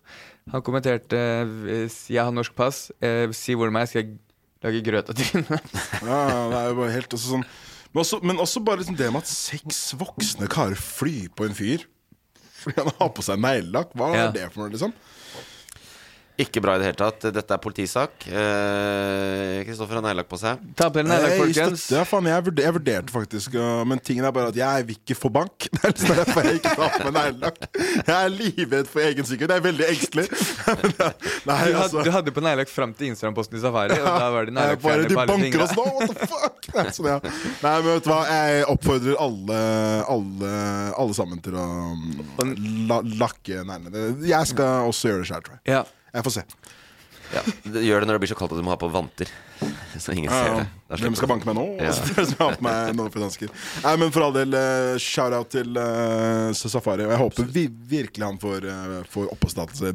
Han kommenterte eh, 'Jeg har norsk pass. Eh, si hvor meg, skal jeg lage grøt av trynet'. (laughs) Ja, det er jo bare helt også sånn men også, men også bare liksom det med at seks voksne karer flyr på en fyr fordi han har på seg neglelakk. Hva Ja. er det for noe, liksom? Ikke bra i det hele tatt. Dette er politisak. Eh, Kristoffer har neglelakk på seg. Ta på neglelakk, Jeg folkens. ja, faen, jeg, vurder, jeg vurderte faktisk uh, Men tingen er bare at jeg vil ikke få bank. (laughs) Det er liksom derfor jeg ikke tar på meg neglelakk. Jeg er livredd for egen sikkerhet. Jeg er veldig engstelig. (laughs) Uh, Nei, Du, had, altså du hadde på neglelakk fram til Instagram-posten i Safari, og da var det jeg bare, De banker oss nå, what the fuck? (laughs) Nei, sånn, ja. Nei, men vet du hva, jeg oppfordrer alle Alle, alle sammen til å um, la, lakke neglene. Jeg skal også gjøre det sjøl, tror jeg. Ja. Jeg får se. Ja, det- Gjør det når det blir så kaldt at du må ha på vanter. (laughs) Så ingen ser det. (laughs) Hvem skal banke meg nå? Ja. Meg Norwegian-hansker? Nei, men for all del, uh, shout-out til uh, Safari. Og jeg håper vi, virkelig han får, uh, får oppholdstillatelse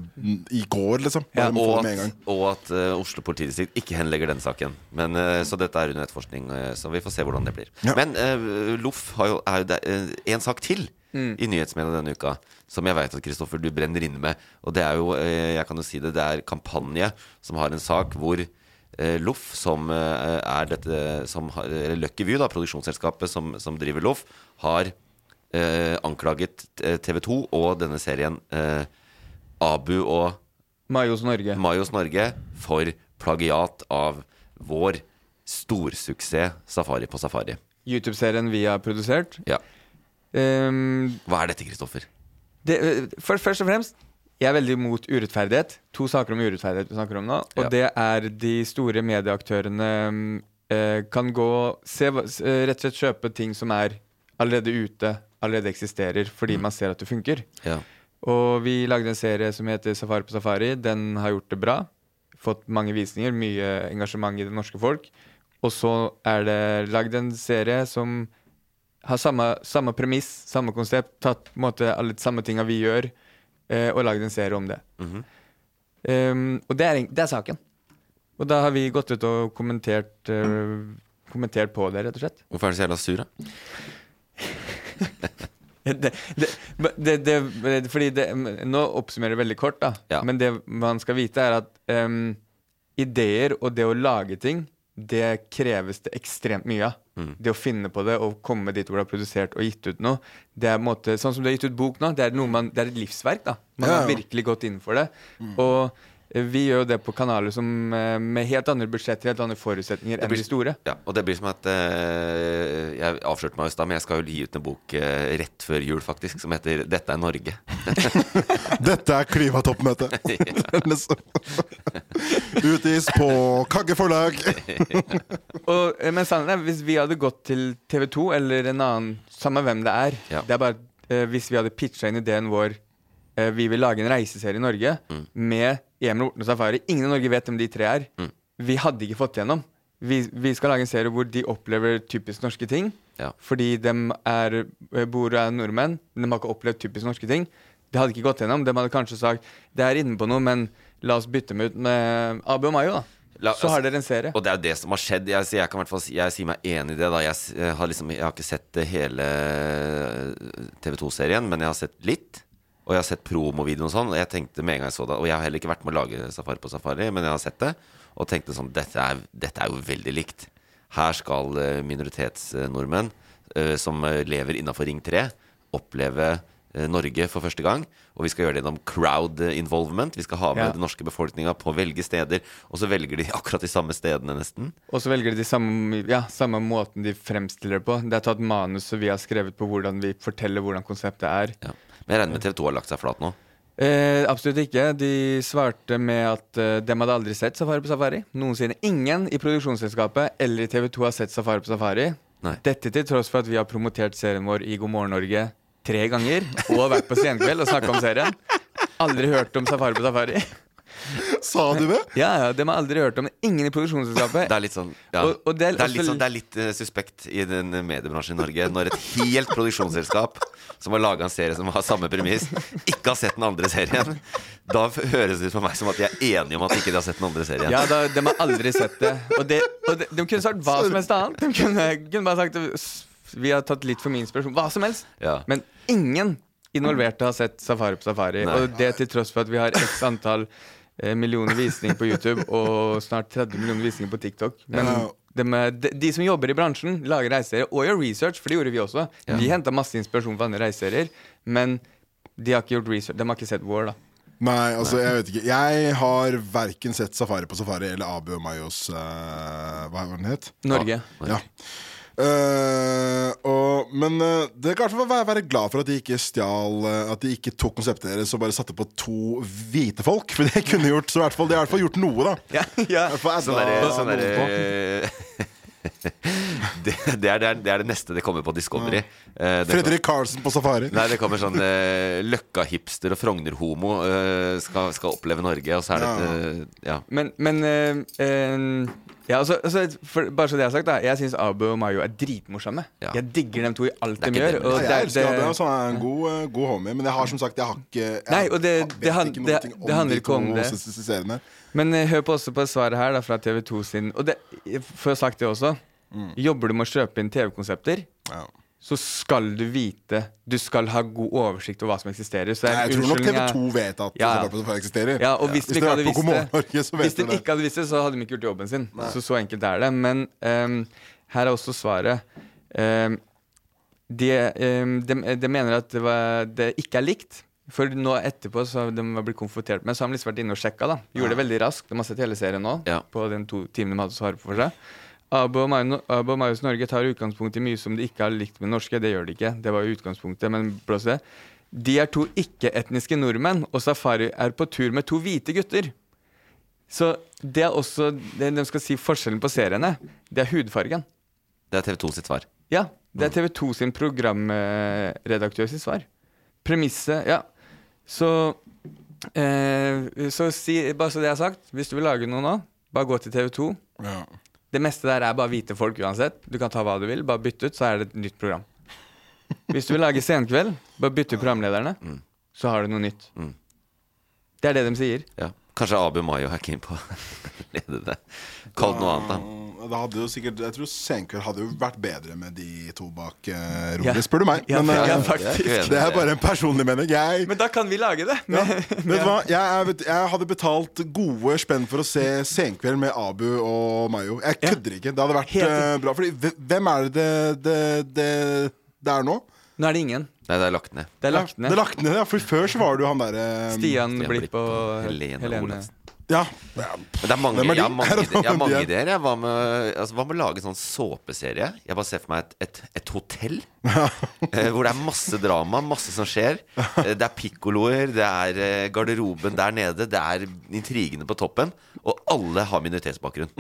i går, liksom. Ja, Og det med en at, og at uh, Oslo politidistrikt ikke henlegger den saken. Men, så dette er under etterforskning, så vi får se hvordan det blir. Ja. Men uh, Loff har jo, er jo der, en sak til i nyhetsmediene denne uka som jeg vet at Kristoffer du brenner inne med. Og det er jo, eh, jeg kan jo si det, det er Kampanje som har en sak hvor eh, Loff, som eh, er dette som har, Eller Lucky View, da, produksjonsselskapet som, som driver Loff, har eh, anklaget TV 2 og denne serien eh, Abu og Mayos Norge. Mayos Norge for plagiat av vår storsuksess Safari på Safari. YouTube-serien vi har produsert. Ja. Um, Hva er dette, Kristoffer? Det, eh, for, først og fremst, jeg er veldig imot urettferdighet. To saker om urettferdighet vi snakker om nå. Og Ja. det er de store medieaktørene mm, eh, kan gå se, eh, Rett og slett kjøpe ting som er allerede ute, allerede eksisterer, fordi man ser at det funker. Ja. Og vi lagde en serie som heter Safari på safari. Den har gjort det bra. Fått mange visninger, mye engasjement i det norske folk. Og så er det lagd en serie som har samme, samme premiss, samme konsept. Tatt på en måte alle de samme tinga vi gjør, eh, og lagd en serie om det. Mm -hmm. um, og det er, det er saken. Og da har vi gått ut og kommentert, uh, kommentert på det, rett og slett. Hvorfor er du så jævla sur, da? (laughs) det, det, fordi det, Nå oppsummerer jeg veldig kort, da. Ja. Men det man skal vite, er at um, ideer og det å lage ting, det kreves det ekstremt mye av. Det å finne på det og komme dit hvor du har produsert og gitt ut noe. Det er på en måte, Sånn som du har gitt ut bok nå, det er, noe man, det er et livsverk. da Man Ja, har virkelig gått inn for det. Og eh, vi gjør jo det på kanaler som eh, med helt andre budsjetter, helt andre forutsetninger enn blir- de store. Ja, og det blir som at eh, Jeg avslørte meg i stad, men jeg skal jo gi ut en bok eh, rett før jul, faktisk, som heter 'Dette er Norge'. (laughs) Dette er klimatoppmøtet! (laughs) Utgis på Kagge forlag. (laughs) Og, eh, men sannheten er, hvis vi hadde gått til TV 2 eller en annen, samme hvem det er Ja. Det er bare eh, Hvis vi hadde pitcha inn ideen vår eh, Vi vil lage en reiseserie i Norge Mm. med Emil Orten og Safari. Ingen i Norge vet hvem de tre er. Mm. Vi hadde ikke fått gjennom. Vi, vi skal lage en serie hvor de opplever typisk norske ting. Ja. Fordi de er, eh, bor og er nordmenn, men de har ikke opplevd typisk norske ting. Det hadde ikke gått gjennom. De hadde kanskje sagt det er inne på noe, men la oss bytte dem ut med Abu og Mayo, da. La- Så har dere en serie. Og det er jo det som har skjedd. Jeg, jeg kan i hvert fall jeg sier meg enig i det. da Jeg, jeg, har, liksom, jeg har ikke sett hele TV 2-serien, men jeg har sett litt. Og jeg har sett promovideoen og sånn. Og jeg tenkte med en gang jeg så det Og jeg har heller ikke vært med å lage Safari på Safari, men jeg har sett det. Og tenkte sånn Dette er, dette er jo veldig likt. Her skal eh, minoritetsnordmenn eh, som lever innafor Ring 3, oppleve eh, Norge for første gang. Og vi skal gjøre det gjennom crowd involvement. Vi skal ha med Ja. den norske befolkninga på å velge steder. Og så velger de (laughs) akkurat de samme stedene, nesten. Og så velger de de samme, ja, samme måten de fremstiller det på. Det er tatt manus og vi har skrevet på hvordan vi forteller hvordan konseptet er. Ja. Men jeg regner med TV 2 har lagt seg flat nå. Eh, absolutt ikke. De svarte med at eh, de hadde aldri sett Safari på Safari. Noensinne. Ingen i produksjonsselskapet eller i TV 2 har sett Safari på Safari. Nei. Dette til tross for at vi har promotert serien vår i God morgen Norge tre ganger og vært på Senkveld og snakka om serien. Aldri hørt om Safari på Safari. (laughs) Sa du det? Ja, ja, De har aldri hørt om det. Ingen i produksjonsselskapet. Det er litt sånn ja. Og- og det er det, er litt sånn, det er litt eh, suspekt i den mediebransjen i Norge når et helt produksjonsselskap som har laga en serie som har samme premiss, ikke har sett den andre serien. Da høres det ut for meg som at de er enige om at ikke de har sett den andre serien. Ja, da, de har aldri sett det. Og, det, og de, de kunne sagt hva som helst annet. De kunne, kunne bare sagt Vi har tatt litt for mye inspirasjon. Hva som helst. Ja. Men ingen involverte har sett Safari på Safari. Nei. Og det til tross for at vi har x antall millioner visninger på YouTube (laughs) og snart 30 millioner visninger på TikTok. Men Ja. de, de som jobber i bransjen, lager reiseserier og gjør research, for det gjorde vi også. Ja. Vi henta masse inspirasjon fra andre reiseserier, men de har ikke gjort research. De har ikke sett vår, da. Nei, altså, jeg vet ikke. Jeg har verken sett Safari på Safari eller Abu Mayos uh, Hva var den het? Norge. Ja. Eh, og, men uh, det kan i være, være glad for at de ikke stjal uh, At de ikke tok konseptet deres og bare satte på to hvite folk. (laughs) For det kunne gjort Så i hvert fall, de har i hvert fall gjort noe, da. Ja, ja. Sånn adda derre- sånn (laughs) det, det, er, det, er, det er det neste det kommer på Discovery. Ja. Fredrik Karlsen på Safari. Nei, det kommer sånn eh, Løkka-hipster og Frogner-homo eh, skal, skal oppleve Norge, og så er det et eh, Ja. Men, men eh, eh, ja, altså, altså, for, Bare så det er sagt, da. Jeg syns Abu og Mayo er dritmorsomme. Ja. Jeg digger dem to i alt de gjør. Og Ja, jeg er- elsker det- Abu. Altså, han er en god, eh, god homie. Men jeg har som sagt Jeg har ikke jeg Nei, og det- vet det han- ikke noen det- om det handler ikke om to det. Men eh, hør på også på svaret her da, fra TV2 sin. Og det, for å ha sagt det også. Jobber du med å kjøpe inn TV-konsepter, Ja. Så skal du vite Du skal ha god oversikt over hva som eksisterer. Så det Nei, jeg tror nok TV2 vet at Ja, ja. Safari eksisterer. Ja, og hvis, Hvis de dere ikke hadde visst det, Norge, hvis de ikke hadde visst det, så hadde de ikke gjort jobben sin. Så så enkelt er det. Men um, her er også svaret. Um, de, um, de, de mener at det, var, det ikke er likt. For nå etterpå så har de var blitt konfrontert med Så har de liksom vært inne og sjekka. da Gjorde det veldig raskt. De har sett hele serien nå. Ja. På den to timene de hadde svare på for seg. Abo og Mayos Norge tar utgangspunkt i mye som de ikke har likt med norske. Det gjør de ikke. Det var jo utgangspunktet, men blås det. De er to ikke-etniske nordmenn, og Safari er på tur med to hvite gutter. Så det er også det de skal si forskjellen på seriene. Det er hudfargen. Det er TV 2 sitt svar. Ja, det er TV 2 sin programredaktør sitt svar. Premisset, ja. Så eh, Så si, bare så det er sagt, hvis du vil lage noe nå, bare gå til TV 2. Ja. Det meste der er bare hvite folk uansett. Du kan ta hva du vil, bare bytte ut, så er det et nytt program. Hvis du vil lage Senkveld, bare bytte ut programlederne, så har du noe nytt. Mm. Det er det de sier. Ja. Kanskje Abu Mayo er keen på å (laughs) lede det. Kall det noe annet, da. Det hadde jo sikkert Jeg tror Senkveld hadde jo vært bedre med de to bak uh, Ja. roret, spør du meg. Men ja, eh, faktisk. det er bare en personlig mening. Jeg Men da kan vi lage det. ja. (laughs) Vet du hva? Jeg, vet, jeg hadde betalt gode spenn for å se Senkveld med Abu og Mayo. Jeg Ja. kødder ikke. Det hadde vært eh, bra. Fordi hvem er det det, det, det, det er nå? Nå er det ingen. Nei, det er lagt ned. Det er lagt Ja, ned. det er lagt ned, ja. For før så var det jo han derre Stian Stian Blipp og Helene Helene. Olafsen. Ja. Men det er mange, Hvem er de? jeg har mange, jeg har mange er? ideer. Jeg. Hva, med, altså, hva med å lage en sånn såpeserie? Jeg bare ser for meg et, et, et hotell eh, hvor det er masse drama, masse som skjer. Eh, det er pikkoloer, det er eh, garderoben der nede, det er intrigene på toppen. Og alle har minoritetsbakgrunn.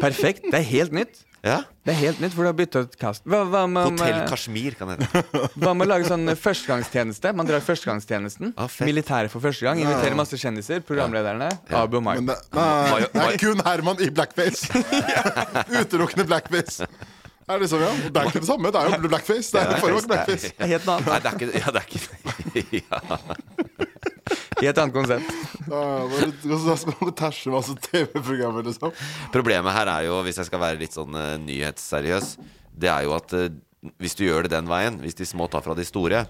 Perfekt. Det er helt nytt. Ja? Det er helt nytt, for du har bytta ut cast. Hva, hva, med, Hotell eh, Kashmir kan det hete. (laughs) hva med å lage sånn førstegangstjeneste? Man drar førstegangstjenesten. Ah. Militæret for første gang. Inviterer masse kjendiser. Programlederne. Abu og Men Mike. det, nei, det er kun Herman i blackface. (laughs) (laughs) Utelukkende blackface. Det er liksom, ja. Det er ikke det samme. Det er jo blackface. Det er forrige blackface. Det er helt noe Nei, det er ikke Ja, det er ikke ja. (laughs) Helt annet konsept. Da, skal man tæsje masse TV-programmer, liksom. Problemet her er jo, hvis jeg skal være litt sånn uh, nyhetsseriøs, det er jo at uh, hvis du gjør det den veien, hvis de små tar fra de store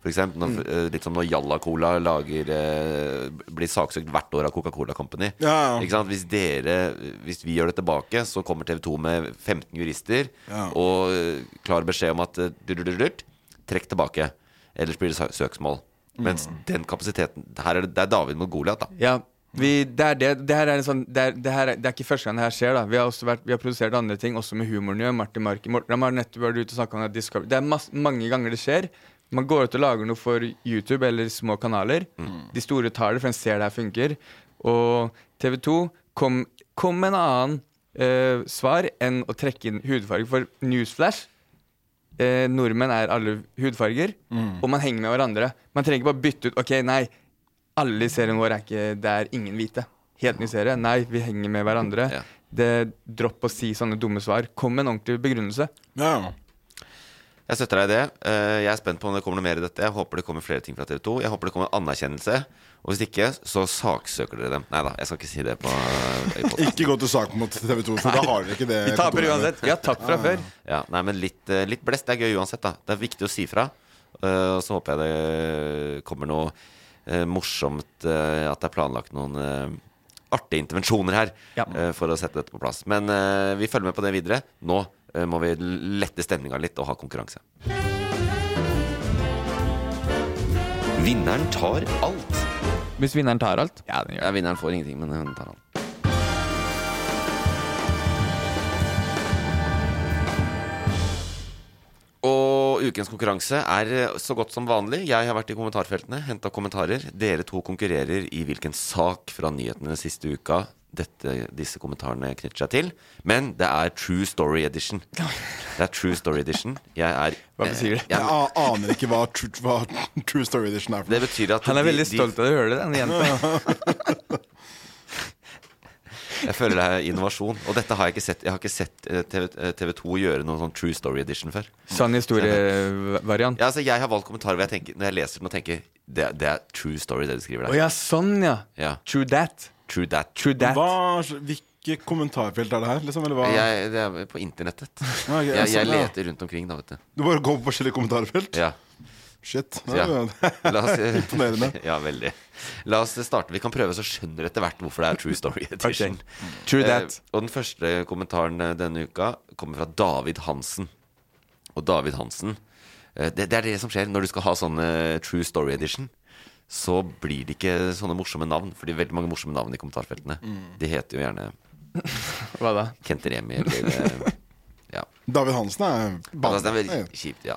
For eksempel når, mm. litt som når Jalla Cola lager eh, blir saksøkt hvert år av Coca-Cola Company. Ja. Sant? Hvis, dere, hvis vi gjør det tilbake, så kommer TV 2 med 15 jurister Ja. og eh, klar beskjed om at eh, dudududut, trekk tilbake. Ellers blir det søksmål. Mens den kapasiteten Her er det, det er David mot Goliat, da. Ja, vi, det er det. Det her er sånn Det er, det her er, det er ikke første gang det her skjer. da Vi har vært, vi har produsert andre ting, også med humoren. Jo. Martin Marki Morten har nettopp vært ute og snakka om det. Det er masse, mange ganger det skjer. Man går ut og lager noe for YouTube eller små kanaler. De store tar det, for en ser det her funker. Og TV 2 kom, kom med en annen eh, svar enn å trekke inn hudfarge. For Newsflash eh, Nordmenn er alle hudfarger, og man henger med hverandre. Man trenger ikke bare bytte ut Ok, nei, alle i serien vår er ikke Det er ingen hvite. Helt ny serie. Nei, vi henger med hverandre. Ja. Det Dropp å si sånne dumme svar. Kom med en ordentlig begrunnelse. Ja. Jeg støtter deg i det. Eh, Jeg er spent på om det kommer noe mer i dette. Jeg håper det kommer flere ting fra TV 2. Jeg håper det kommer anerkjennelse. Og hvis ikke, så saksøker dere dem. Nei da, jeg skal ikke si det på, i. (laughs) Ikke gå til sak mot TV 2, for da har dere ikke det. Vi taper uansett. Vi har tapt fra før. Ja, nei, men litt, eh, litt blest er gøy uansett, da. Det er viktig å si fra. Eh, Og så håper jeg det kommer noe morsomt, at det er planlagt noen artige intervensjoner her Ja. for å sette dette på plass. Men vi følger med på det videre. Nå må vi lette stemninga litt og ha konkurranse. Vinneren tar alt. Hvis vinneren tar alt. Ja, den gjør Ja, vinneren får ingenting, men hun tar alt. Og ukens konkurranse er eh, så godt som vanlig. Jeg har vært i kommentarfeltene, henta kommentarer. Dere to konkurrerer i hvilken sak fra nyhetene siste uka dette, disse kommentarene knytter seg til. Men det er True Story Edition. Det er True Story Edition. Jeg er Hva betyr det? eh, Jeg jeg- aner ikke hva True, hva true Story Edition er for Det betyr at Han er de- veldig stolt av å høre det, den jenta? (laughs) Jeg føler det er innovasjon. Og dette har jeg ikke sett Jeg har ikke sett eh, TV, eh, TV 2 gjøre noen sånn True Story Edition før. Sånn historievariant. Ja, altså Jeg har valgt kommentarer hvor jeg tenker Når jeg leser den og tenker Det, det er true story, det du skriver Å der. ja, sånn, ja. Ja. True that. True that. True that. Hva, hvilke kommentarfelt er det her? Liksom, eller hva? Jeg, det er på internettet. okay, Jeg, jeg sånn, ja. leter rundt omkring, da, vet du. Du bare går på forskjellige kommentarfelt? Ja. Shit. Ja. La oss, (laughs) Imponerende. (laughs) Ja, veldig. La oss starte. Vi kan prøve, så skjønner etter hvert hvorfor det er True Story Edition. True Eh, og den første kommentaren eh, denne uka kommer fra David Hansen. Og David Hansen eh, det, det er det som skjer når du skal ha sånne True Story Edition. Så blir det ikke sånne morsomme navn, for det er veldig mange morsomme navn i kommentarfeltene. De heter jo gjerne (laughs) Hva da? Kent Remi eller eh, Ja. David Hansen er banen, det er veldig kjipt, ja.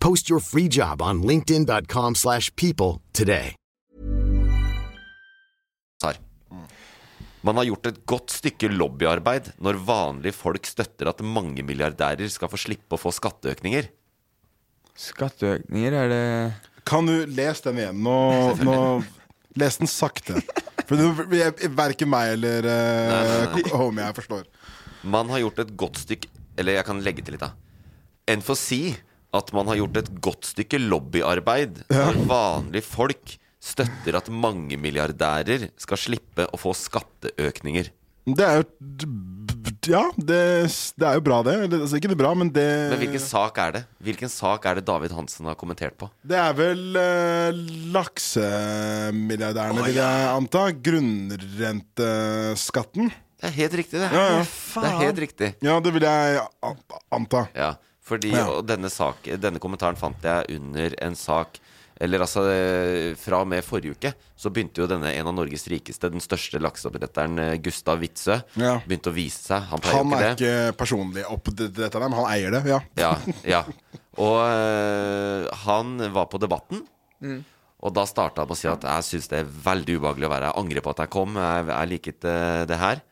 Post your free job on linkedin.com/people slash people today. Man har gjort et godt stykke lobbyarbeid når vanlige folk støtter at mange milliardærer skal få slippe å få skatteøkninger. Skatteøkninger, er det Kan du lese den igjen? Nå, nå Les den sakte. For verken meg eller uh, homie jeg forstår. Man har gjort et godt stykke Eller jeg kan legge til litt, da. En får si at man har gjort et godt stykke lobbyarbeid når vanlige folk støtter at mange milliardærer skal slippe å få skatteøkninger. Det er jo Ja, det, det er jo bra, det. det altså, ikke det bra, men det Men hvilken sak er det? Hvilken sak er det David Hansen har kommentert på? Det er vel uh, laksemilliardærene, vil jeg anta. Grunnrenteskatten. Det er helt riktig, det. Ja, ja. Det er helt riktig. Ja, det vil jeg anta. Ja, fordi Ja. og denne, sak, denne kommentaren fant jeg under en sak Eller altså eh, Fra og med forrige uke så begynte jo denne en av Norges rikeste, den største lakseoppdretteren, eh, Gustav Witzøe, Ja. begynte å vise seg. Han pleier Han er ikke ikke personlig opp til dette, men han eier det. Ja. Ja, (laughs) ja. Og øh, han var på Debatten. Mm. Og da starta han med å si at jeg syns det er veldig ubehagelig å være. Jeg angrer på at jeg kom. Jeg, jeg liket eh, det her.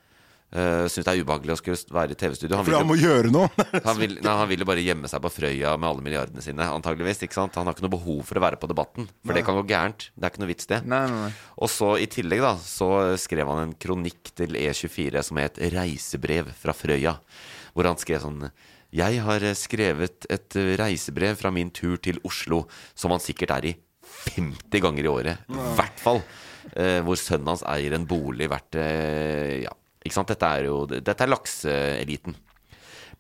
Uh, syns det er ubehagelig å skulle være i TV-studio. For han må gjøre noe. (laughs) han, vil, nei, han ville bare gjemme seg på Frøya med alle milliardene sine, antageligvis. Ikke sant? Han har ikke noe behov for å være på Debatten, for Nei. det kan gå gærent. Det er ikke noe vits, det. Nei, nei, nei. Og så i tillegg da Så skrev han en kronikk til E24 som het 'Reisebrev fra Frøya'. Hvor han skrev sånn Jeg har eh, skrevet et eh, reisebrev fra min tur til Oslo, som han sikkert er i 50 ganger i året. I hvert fall. Uh, hvor sønnen hans eier en bolig verdt uh, Ja. Dette er jo Dette er lakseeliten.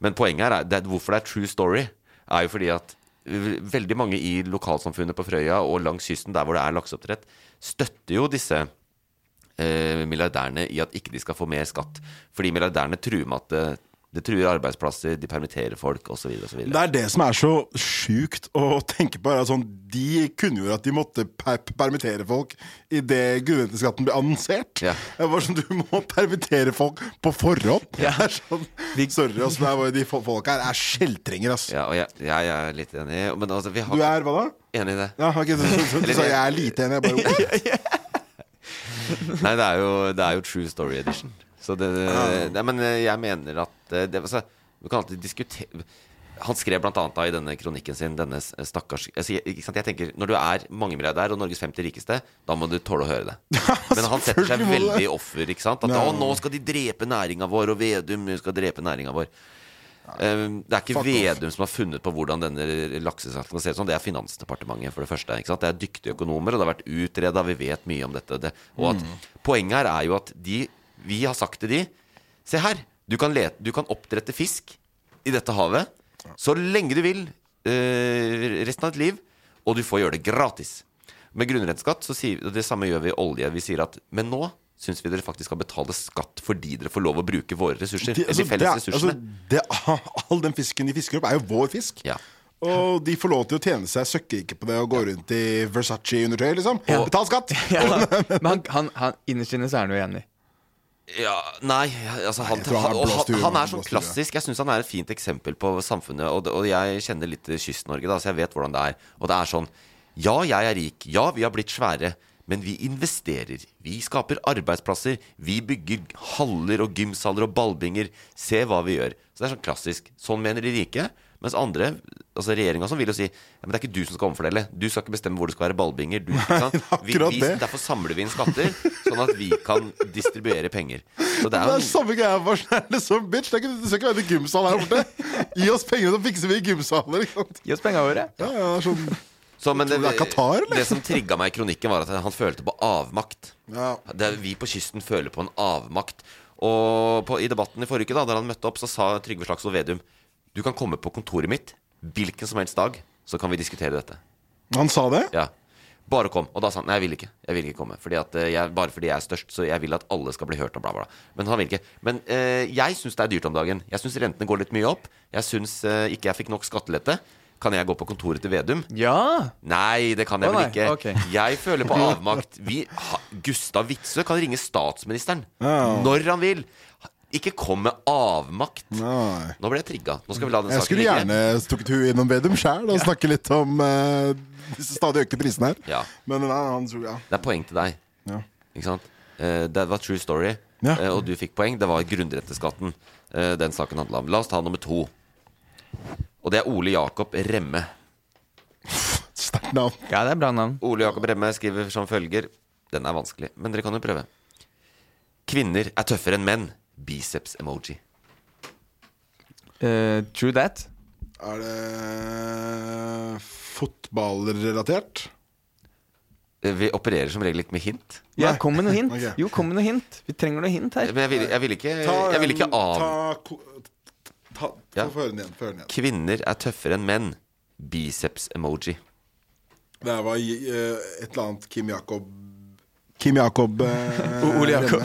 Men poenget her er hvorfor det er true story, er jo fordi at veldig mange i lokalsamfunnet på Frøya og langs kysten, der hvor det er lakseoppdrett, støtter jo disse eh, milliardærene i at ikke de skal få mer skatt. Fordi milliardærene truer med at det, truer arbeidsplasser, de permitterer folk osv. Det er det som er så sjukt å tenke på. Sånn, de kunngjorde at de måtte per permittere folk idet grunnrenteskatten ble annonsert. Det var sånn, Du må permittere folk på forhånd. Det er sånn, sorry, altså, det de folka her er skjeltringer. altså. Ja, og jeg, jeg er litt enig. Men altså, vi har Du er hva da? Enig i det. Ja, okay, så, så, så, Eller- så jeg er lite enig. Jeg bare, (laughs) Nei, det er, jo, det er jo True Story Edition. Så det, det, men jeg mener at eh, det, altså, Du kan alltid diskutere Han skrev da i denne kronikken sin Denne stakkars altså, jeg, tenker Når du er mangemilliardær og Norges 50 rikeste, da må du tåle å høre det. (laughs) Men han setter seg veldig offer. Ikke sant? At å, nå skal de drepe næringa vår, og Vedum skal drepe næringa vår. Eh, Det er ikke Fuck off. Vedum som har funnet på hvordan denne lakseskatten skal se ut sånn. Det er Finansdepartementet, for det første. Ikke sant? Det er dyktige økonomer, og det har vært utreda. Vi vet mye om dette. Det. Og at Mm. Poenget her er jo at de Vi har sagt til de Se her, du kan, lete, du kan oppdrette fisk i dette havet så lenge du vil eh, resten av ditt liv, og du får gjøre det gratis. Med grunnrenteskatt så sier og det samme gjør vi i olje. Vi sier at men nå syns vi dere faktisk skal betale skatt fordi dere får lov å bruke våre ressurser. de, eller altså, det felles er, ressursene. altså, det, (laughs) all den fisken de fisker opp, er jo vår fisk. Og de får lov til å tjene seg søkkrike på det og gå rundt i Versace-undertøy, liksom. Betal skatt! (laughs) (laughs) Men han, han, han innerst inne så er han jo enig. Ja, nei, altså han, nei, han han, han, han er sånn klassisk. Jeg syns han er et fint eksempel på samfunnet. Og, og jeg kjenner litt Kyst-Norge, da, så jeg vet hvordan det er. Og det er sånn Ja, jeg er rik. Ja, vi har blitt svære. Men vi investerer. Vi skaper arbeidsplasser. Vi bygger haller og gymsaler og ballbinger. Se hva vi gjør. Så det er sånn klassisk. Sånn mener de rike. Mens andre, altså regjeringa som vil jo si ja, men det er ikke du som skal omfordele. Du skal ikke bestemme hvor det skal være ballbinger. Du, ikke sant? (laughs) Vi, vi, derfor samler vi inn skatter, sånn at vi kan distribuere penger. Så det Det er er samme greia for sånn, som bitch. Det, er ikke, du skal ikke være i gymsal her borte. Gi oss pengene, så fikser vi gymsaler. ikke? Gi oss penga våre. Ja, ja, er sånn så, men det, Tror det er det som trigga meg i kronikken, var at han følte på avmakt. Ja. Det er, vi på kysten føler på en avmakt. Og på, i debatten i forrige uke, da Da han møtte opp, så sa Trygve Slagsvold Vedum Du kan komme på kontoret mitt hvilken som helst dag, så kan vi diskutere dette. Han sa det? Ja bare kom. Og da sa han nei, jeg vil ikke. Jeg vil ikke komme fordi at, eh, jeg, Bare fordi jeg er størst, så jeg vil at alle skal bli hørt. Og bla, bla. Men han vil ikke. Men eh, jeg syns det er dyrt om dagen. Jeg syns rentene går litt mye opp. Jeg syns eh, ikke jeg fikk nok skattelette. Kan jeg gå på kontoret til Vedum? Ja! Nei, det kan jeg oh, vel ikke. Okay. (laughs) Jeg føler på avmakt. Vi, ha, Gustav Witzøe kan ringe statsministeren Ja. når han vil. Ikke kom med avmakt. Nei. Nå ble jeg trigga. Nå skal vi la den Jeg saken skulle ligge. gjerne stukket huet innom Vedum sjæl og snakke litt om uh, disse stadig økte prisene her. Ja. Men nei, han tror ja. Det er poeng til deg. Ja. Ikke sant? Uh, det var true story, Ja. uh, og du fikk poeng. Det var grunnretteskatten eh, den saken handla om. La oss ta nummer to. Og det er Ole Jakob Remme. (laughs) Sterkt navn. Ja, det er bra navn. Ole Jakob Remme skriver som følger Den er vanskelig, men dere kan jo prøve. Kvinner er tøffere enn menn. Biceps-emoji. Eh, true that. Er det fotballrelatert? Eh, Vi opererer som regel ikke med hint. Ja, kom med noe hint. (laughs) okay. Jo, kom med noe hint. Vi trenger noe hint her. Men jeg vil, jeg vil ikke, Ta jeg vil ikke av Ta, ta, ta, Ja. Få høre den igjen. Høre den igjen. Kvinner er tøffere enn menn. Biceps-emoji. Det var eh, et eller annet Kim Jakob Kim Jakob eh, (laughs) Ole Jakob.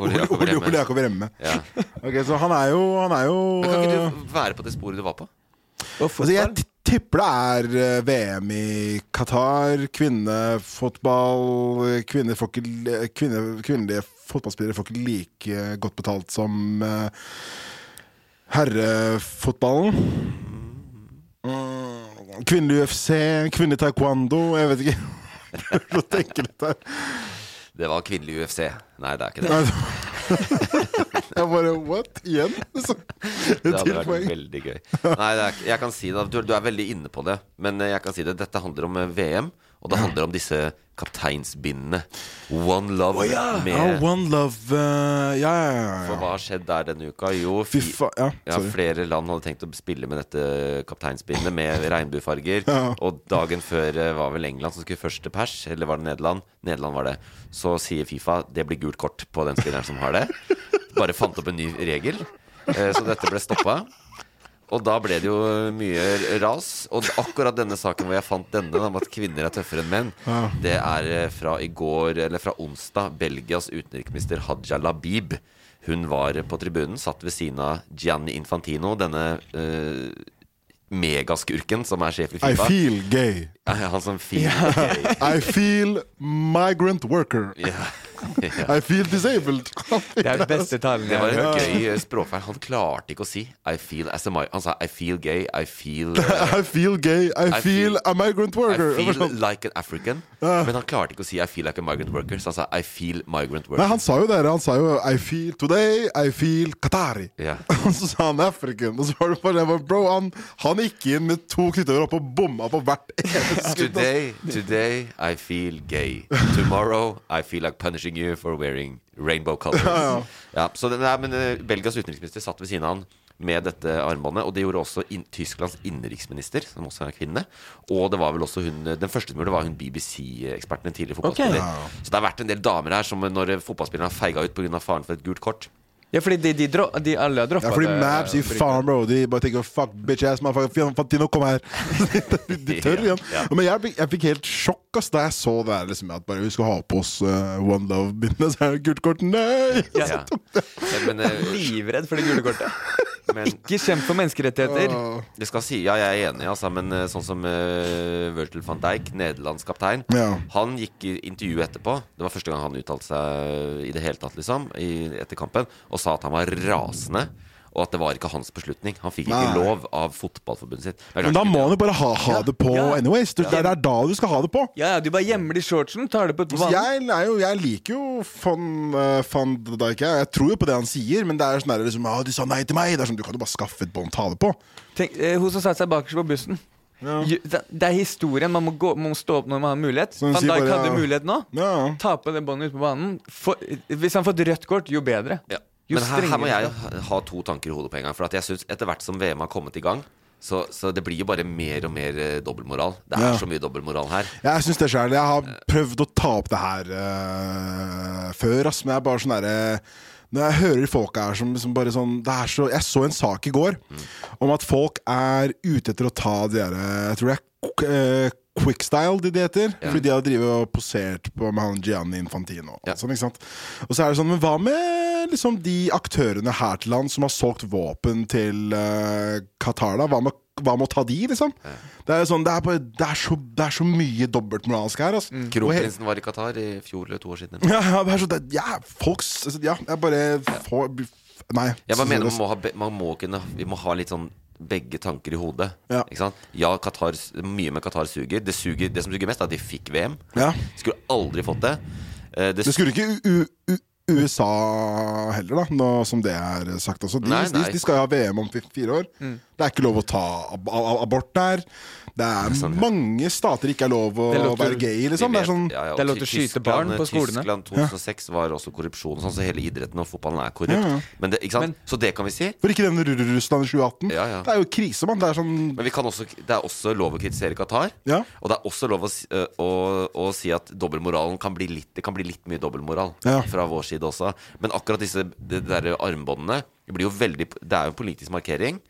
Ole Jakob Remme. Ole Jakob Remme. Ja. Ok, Så han er jo Han er jo Men kan ikke eh, du være på det sporet du var på? Altså, jeg t- tipper det er eh, VM i Qatar. Kvinnefotball Kvinner får ikke, kvinne, Kvinnelige fotballspillere får ikke like godt betalt som eh, herrefotballen. Mm, Kvinnelig UFC, kvinnelig taekwondo Jeg vet ikke. (laughs) Prøver å tenke litt her. Det var kvinnelig UFC. Nei, det er ikke det. (laughs) Jeg bare What? Igjen? (laughs) Så, Det hadde vært poeng. veldig gøy. Nei, er, jeg kan si det. Du, du er veldig inne på det. Men jeg kan si det. Dette handler om eh, VM, og det handler om disse kapteinsbindene. One Love Ja, med One Love uh, Ja, ja, ja, For hva har skjedd der denne uka? Jo, Fy fi- faen. Ja, ja, flere land hadde tenkt å spille med dette kapteinsbindet med (laughs) regnbuefarger. Ja. Og dagen før eh, var vel England som skulle først til pers, eller var det Nederland? Nederland var det. Så sier Fifa det blir gult kort på den spilleren som har det. Bare fant opp en ny regel, eh, så dette ble stoppa. Og da ble det jo mye ras. Og akkurat denne saken hvor jeg fant denne, om at kvinner er tøffere enn menn, Ja. det er eh, fra i går, eller fra onsdag. Belgias utenriksminister Haja Labib. Hun var på tribunen, satt ved siden av Gianni Infantino, denne uh, megaskurken som er sjef i I Fifa. feel gay. Han som feel (laughs) gay. I feel migrant worker. Ja. Ja. I feel disabled. Det er beste talen Det jeg var har en hørt. gøy språkfeil. Han klarte ikke å si I feel as a mi Han sa I feel gay, I feel (laughs) I feel gay. I, I feel, feel- a migrant worker. I feel like an African. Men han klarte ikke å si I feel like a migrant worker, så han sa I feel migrant worker. Nei, han sa jo det. Han sa jo I feel today, I feel Qatari. Ja. (laughs) Og så sa han African. Og så var det bare, Bro, han, han gikk inn med to knyttnever opp og bomma på hvert eneste skudd. (laughs) Today, today I feel gay. Tomorrow I feel like punishing you for wearing rainbow colors. (laughs) Ja, Ja, så den, nei, men eh, Belgias utenriksminister satt ved siden av han med dette armbåndet, og det gjorde også in Tysklands innenriksminister, som også er kvinne. Og det var vel også hun Den første som gjorde det, var hun BBC-eksperten, en tidligere fotballspiller. Ok. Så det har vært en del damer her som når fotballspillerne har feiga ut pga. faren for et gult kort. Ja, fordi de, de, dro, de alle har droppa Ja, fordi Maps i faen, bro. De bare tenker fuck bitch ass motherfucker. Fantino, kom her. (laughs) de, de tør igjen. Ja. Men jeg, jeg fikk helt sjokk ass, da jeg så det her. Liksom, at bare vi skal ha på oss uh, One Love-bindet. Så er det gult kort. Nei! Ja. Ja, (laughs) men, uh, Livredd for det gule kortet. Men Ikke kjemp for menneskerettigheter. Det skal si, ja, jeg er enig, altså, men eh, sånn som uh, Virgil van Dijk, nederlandskaptein, Ja. han gikk i intervju etterpå. Det var første gang han uttalte seg i det hele tatt, liksom, i, etter kampen, og sa at han var rasende. Og at det var ikke hans beslutning. Han fikk Nei. ikke lov av fotballforbundet sitt. Men da må han jo bare ha, ha det på Ja. anyways. Du, det, er- det er da du skal ha det på. Ja, ja, du bare gjemmer det i shortsen, tar det på et vann. jeg, jo, jeg liker jo von, uh, van Dijk. Jeg. tror jo på det han sier, men det er sånn der liksom, ah, de sa nei til meg. Det er sånn, Du kan jo bare skaffe et bånd, ta det på. Tenk, eh, hun som satte seg bakerst på bussen. Ja. Det, er historien. Man må, gå, man må stå opp når man har mulighet. Van Dijk bare, hadde ja. mulighet nå. Ja. Ta på det båndet ute på banen. For, hvis han får et rødt kort, jo bedre. Ja. Men her, her må jeg ha- to tanker i hodet på en gang. For at jeg synes etter hvert som VM har kommet i gang, så, så det blir jo bare mer og mer eh, dobbeltmoral. Det er Ja. så mye dobbeltmoral her. Jeg syns det sjøl. Jeg har prøvd å ta opp det her eh, før, ass, men jeg er bare sånn derre når jeg hører folk her som, som bare sånn det er så, Jeg så en sak i går om at folk er ute etter å ta de derre Jeg tror det er eh, Quickstyle de det heter. Fordi de har drevet og posert på med han Gianni Infantino. Og, sånn, ikke sant? og så er det sånn, men hva med liksom de aktørene her til land som har solgt våpen til uh, Qatar? da? Hva med, hva med å ta de, liksom? Det er, sånn, det er, bare, det er, så, det er så mye dobbeltmoralsk her. Altså. Mm. Kronprinsen var i Qatar i fjor eller to år siden. ja, ja, det er så, det, ja, folks altså, Ja, jeg bare får Nei. Jeg bare mener man må, ha, man må kunne Vi må ha litt sånn begge tanker i hodet. Ja. Ikke sant? Ja, Qatar, mye med Qatar suger. Det, suger. det som suger mest, er at de fikk VM. Ja. Skulle aldri fått det. Eh, Det skulle ikke U U U USA heller, da, nå som det er sagt også. De, Nei, nei. de skal jo ha VM om fire år. Det er ikke lov å ta ab ab abort der. Det er mange stater ikke er lov å Det er lov til- være gay, liksom. Det er sånn ja, ja, og Det er lov til å skyte barn på skolene. Tyskland 2006 var også korrupsjon sånn, så hele idretten og fotballen er korrupt. Ja, ja. Men det, ikke sant? Men- så det kan vi si. For ikke nevne Ru- Russland i 2018. Ja, ja. Det er jo krise, mann. Det er sånn Men også, det er også lov å kritisere Qatar. Ja. Og det er også lov å, å, å si at dobbeltmoralen kan bli litt Det kan bli litt mye dobbeltmoral Ja. fra vår side også. Men akkurat disse de, de der armbåndene Det blir jo veldig Det er jo en politisk markering.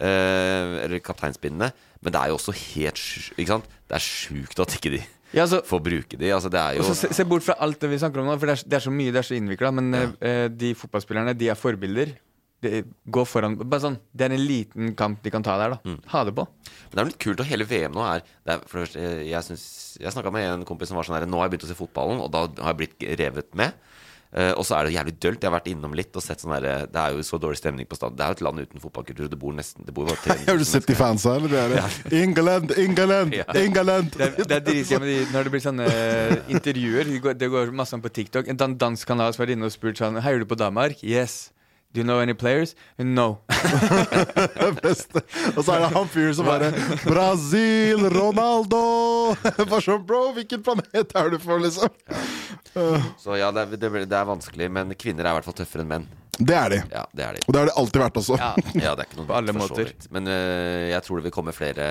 eh, eller kapteinspinnene. Men det er jo også helt Ikke sant? Det er sjukt at ikke de Ja, altså, får bruke de. Altså, det jo se, se bort fra alt det vi snakker om nå, for det er, det er så mye, det er så innvikla. Men eh, de fotballspillerne, de er forbilder. De går foran Bare sånn, Det er en liten kamp de kan ta der, da. Mm. Ha det på. Men det er litt kult, og hele VM nå er, det er for det første, eh, Jeg, synes- jeg snakka med en kompis som var sånn her Nå har jeg begynt å se fotballen, og da har jeg blitt revet med. Eh, og så er det jævlig dølt. Jeg har vært innom litt og sett sånn her Det er jo så dårlig stemning på stadion. Det er jo et land uten fotballkultur. Det bor nesten Det bor bare 300 (laughs) Har du sett de fansa, eller? Det er det. (laughs) England, England, Ja. England! Det det er dritgøy de, når det blir sånne eh, intervjuer. Det går, det går masse om på TikTok. En dansk kanal som vært inne og spurt sånn Heier du på Danmark? Yes. Do you know any players? No. (laughs) beste. Og så er det han fyren som bare Brasil, Ronaldo! (laughs) Bare sånn, bro, hvilken planet er du for, liksom? Så ja, det er, det, det er vanskelig, men kvinner er i hvert fall tøffere enn menn. Det er de. Ja, det er de. Og det har det alltid vært også. Ja. Ja, det er ikke noe (laughs) På alle måter. Men øh, jeg tror det vil komme flere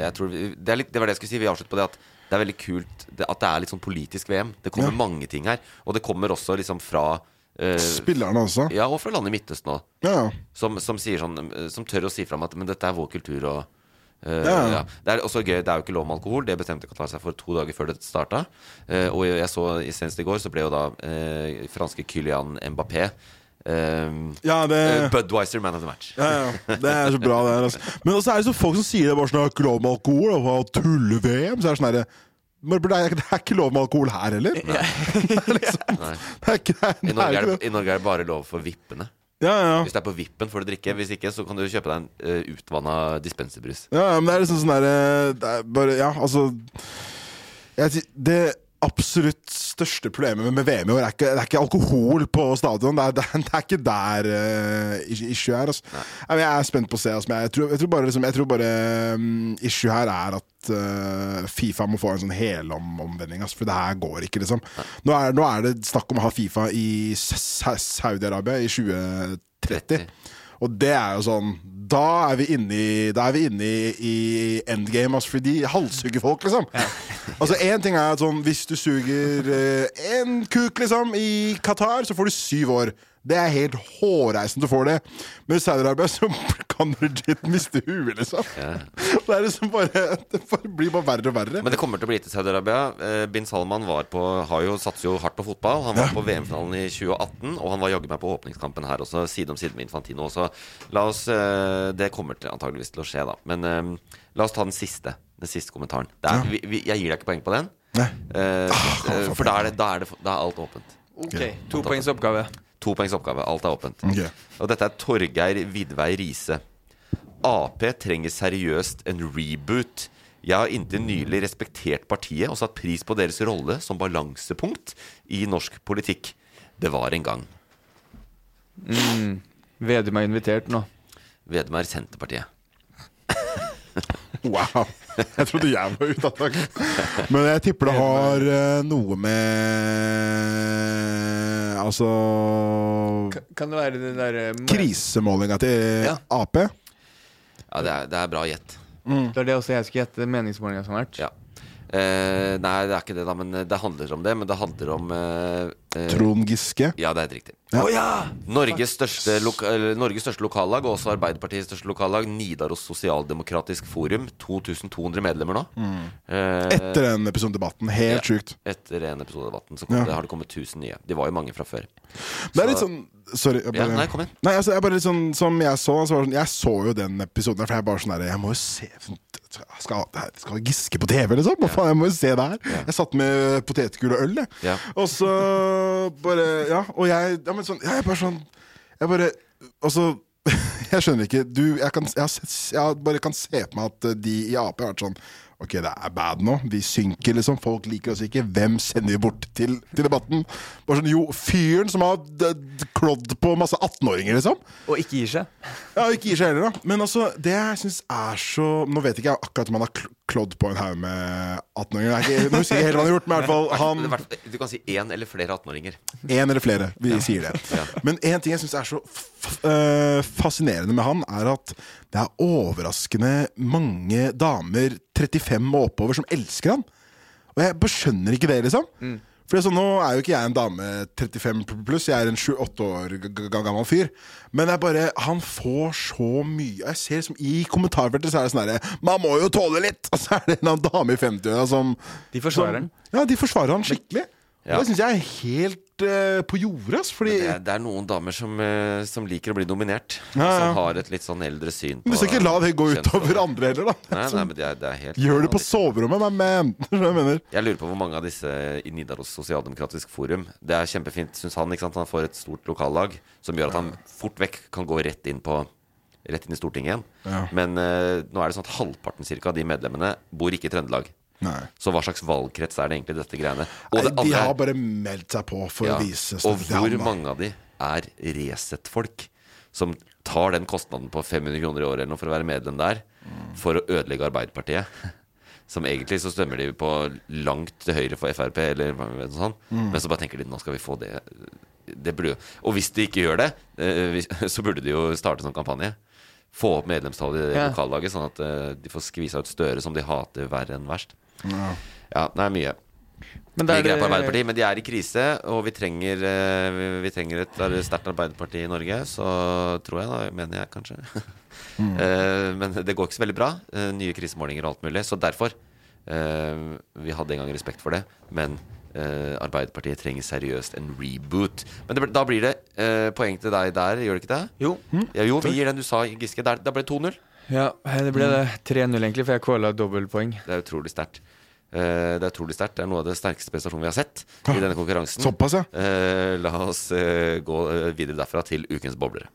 jeg tror vi, det, er litt, det var det jeg skulle si. Vi avslutter på det at det er veldig kult det, at det er litt sånn politisk VM. Det kommer Ja. mange ting her. Og det kommer også liksom fra Spillerne også. Ja, og fra land i Midtøsten òg. Ja. Som, som sånn øh, Som tør å si fram at Men dette er vår kultur og uh, Ja. ja. Det er også gøy, det er jo ikke lov med alkohol. Det bestemte Qatar seg for to dager før det starta. Uh, og jeg så i- senest i går, så ble jo da uh, franske Kylian Mbappé eh, Ja, det eh, Budwiser man of the match. ja, ja. Det er så bra, det her. Altså. Men også er det så folk som sier det bare sånn Ikke lov med alkohol, og tulle-VM. Så er det sånn herre men Det er det er ikke lov med alkohol her heller. (laughs) Er liksom, Nei. ikke, I Norge, er det, det. I Norge er det bare lov for vippene. Ja, ja. Hvis det er på vippen, får du drikke. Hvis ikke, så kan du kjøpe deg en uh, utvanna dispenserbrus. Ja, men det er liksom sånn derre Det er bare Ja, altså jeg, Det absolutt største problemet med VM i år er ikke, det er ikke alkohol på stadion. Det er, det er, det er ikke der uh, issue er. Altså. Jeg er spent på å se. Altså, men jeg, tror, jeg tror bare, liksom, jeg tror bare um, issue her er at uh, Fifa må få en sånn helomvending. Altså, for det her går ikke, liksom. Nå er, nå er det snakk om å ha Fifa i Saudi-Arabia i 2030. Og det er jo sånn Da er vi inne i, da er vi inne i, i endgame, altså, fordi de halshugger folk, liksom. Altså Én ting er at sånn hvis du suger én kuk liksom i Qatar, så får du syv år. Det er helt hårreisende du får det. Men i Saudi-Arabia så kan du legit miste huet, liksom. Det er liksom bare Det blir bare verre og verre. Men det kommer til å bli til Saudi-Arabia. Eh, Bin Salman var på, har jo, satser jo hardt på fotball. Han var på VM-finalen i 2018, og han var jaggu meg på åpningskampen her også, side om side med Infantino også. La oss, eh, Det kommer til, antageligvis til å skje, da. Men eh, la oss ta den siste. Den siste kommentaren. Det er, vi, vi, jeg gir deg ikke poeng på den. uh, Eh, Ah, få for da er, det, da, er det, da er alt åpent. Ok, To poengs oppgave. To poengs oppgave. Alt er åpent. Okay. Og dette er Torgeir Vidvei Riise. Ap trenger seriøst en reboot. Jeg har inntil nylig respektert partiet og satt pris på deres rolle som balansepunkt i norsk politikk. Det var en gang. Mm. Vedum er invitert nå. Vedum er Senterpartiet. (laughs) Wow. Jeg trodde jeg var ute av tak. Men jeg tipper det har eh, noe med Altså Kan det være den eh, derre Krisemålinga til Ap? Ja, det er, det er bra gjett. Det er det også jeg skulle gjette. Meningsmålinga som har vært. Ja. Eh, nei, det er ikke det, da. Men det handler om det. Men det handler om eh, eh, Trond Giske? Ja, det er helt riktig. Ja. Oh, ja! Norges største, loka Norges største lokallag, og også Arbeiderpartiets største lokallag, Nidaros Sosialdemokratisk Forum. 2200 medlemmer nå. Eh, Etter den episodedebatten. Helt ja, sjukt. Etter en episode-debatten så kom Ja. det, har det kommet 1000 nye. De var jo mange fra før. Det er Så- litt sånn Sorry. Jeg Ja, nei, kom inn. Nei, altså, jeg bare sånn Som jeg så, så var sånn, Jeg så jo den episoden der, for jeg bare sånn der Jeg må jo se sånn, skal, skal Giske på TV, liksom? Hva faen, jeg må jo se det her. Jeg satt med potetgull og øl, jeg. Ja. Og så bare Ja, og jeg Ja, men sånn Jeg er bare sånn Jeg bare Og så (laughs) Jeg skjønner ikke Du, jeg, kan, jeg, jeg bare kan se på meg at de i Ap har vært sånn Ok, det er bad nå. Vi synker, liksom. Folk liker oss ikke. Hvem sender vi bort til, til debatten? Bare sånn, Jo, fyren som har klådd på masse 18-åringer, liksom. Og ikke gir seg. Ja, ikke gir seg heller, da. Men altså, det jeg syns er så Nå vet ikke jeg akkurat om han har kl- klådd på en haug med 18-åringer. Det er ikke- Nå husker jeg ikke helt hva han har gjort, men i hvert fall han Du kan si én eller flere 18-åringer. En eller flere, vi sier det. Ja. Men en ting jeg syns er så øh, fascinerende med han, er at det er overraskende mange damer 35 og oppover som elsker han. Og jeg bare skjønner ikke det, liksom. For sånn, Nå er jo ikke jeg en dame 35 pluss, jeg er en 28 år gammel fyr. Men er bare, han får så mye Jeg ser liksom I kommentarfeltet så er det sånn herre Man må jo tåle litt! (laughs) Og så er det en dame i 50-åra som De forsvarer han. Ja, de forsvarer han skikkelig. Ja. Og Det syns jeg er helt eh, på jordet. Fordi Det det er noen damer som, uh, som liker å bli dominert. Ja, ja. Som har et litt sånn eldre syn Men du skal ikke la det gå utover andre heller, da. Nei, nei, men det er, det er helt Gjør det på soverommet, men (laughs) hva jeg? Jeg lurer på hvor mange av disse i Nidaros Sosialdemokratisk Forum Det er kjempefint, syns han. ikke sant? Han får et stort lokallag som gjør at han fort vekk kan gå rett inn på Rett inn i Stortinget igjen. Ja. Men uh, nå er det sånn at halvparten cirka, av de medlemmene bor ikke i Trøndelag. Nei. Så hva slags valgkrets er det egentlig dette greiene? Nei, det de har bare meldt seg på for Ja, å vise Og hvor mange av de er Resett-folk? Som tar den kostnaden på 500 kroner i året eller noe for å være medlem der, for å ødelegge Arbeiderpartiet. (laughs) Som egentlig så stemmer de på langt til høyre for Frp, eller noe sånt. Mm. Men så bare tenker de nå skal vi få det. det burde jo. Og hvis de ikke gjør det, eh, (laughs) så burde de jo starte sånn kampanje. Få opp medlemstallet i det Ja. lokallaget, sånn at eh, de får skvisa ut Støre, som de hater verre enn verst. Ja. Ja, det er mye. Men det er greier på Arbeiderpartiet, men de er i krise, og vi trenger, eh, vi- trenger et sterkt Arbeiderparti i Norge. Så tror jeg, da, mener jeg kanskje. Mm. (laughs) men det går ikke så veldig bra. Eh, nye krisemålinger og alt mulig. Så derfor eh, Vi hadde en gang respekt for det, men eh, Arbeiderpartiet trenger seriøst en reboot. Men det, ble- da blir det eh, poeng til deg der, gjør det ikke det? Jo. Ja, jo, vi gir den du sa, Giske. Der, da ble det 2-0. Ja, det ble det 3-0, egentlig, for jeg kvala dobbeltpoeng. Det er utrolig sterkt. Uh, det er utrolig sterkt. Det er noe av det sterkeste prestasjonen vi har sett i denne konkurransen. Såpass, ja. Uh, la oss uh, gå videre derfra til ukens boblere.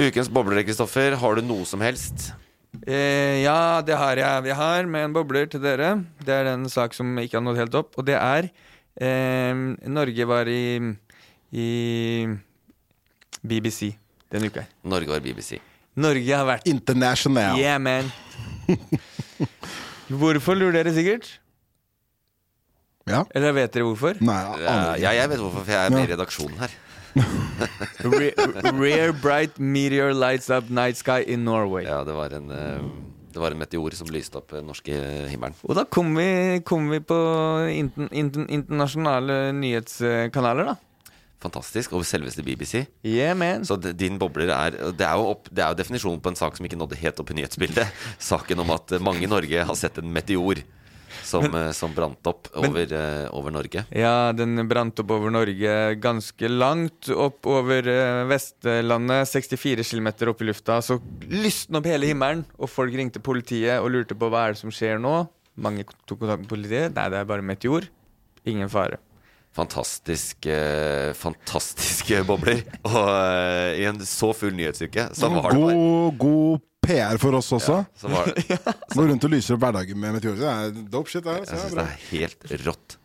Ukens boblere, Kristoffer. Har du noe som helst? Eh, ja, det har jeg. Vi har med en bobler til dere. Det er en sak som ikke har nådd helt opp, og det er eh, Norge var i, i BBC denne uka. Norge var BBC. Norge har vært International. Yeah, man. Hvorfor, lurer dere sikkert? Ja. Eller vet dere hvorfor? Nei, jeg aner ikke. ja, jeg vet hvorfor, for jeg er med i redaksjonen her. Re rare bright meteor lights up night sky in Norway. Ja, det var en, eh, det var en meteor som lyste opp den norske himmelen. Og da kom vi, kom vi på inten, inten, internasjonale nyhetskanaler, da. Fantastisk. Og selveste BBC. Yeah, man. Så din bobler er det er, jo opp, det er jo definisjonen på en sak som ikke nådde helt opp i nyhetsbildet. (laughs) Saken om at eh, mange i Norge har sett en meteor. Som, men, som brant opp over, eh, over Norge. Ja, den brant opp over Norge ganske langt opp over uh, Vestlandet. 64 km opp i lufta. Så lysna opp hele himmelen, og folk ringte politiet og lurte på hva er det som skjer nå. Mange tok kontakt med politiet. Nei, det er bare meteor. Ingen fare. Fantastiske, fantastiske bobler. Og uh, i en så full nyhetsuke, så var det bare God, god PR for oss også. så var det, Gå rundt og lyser opp hverdagen med meteorer. Det er dope shit. Det, er, Jeg synes syns det er helt rått.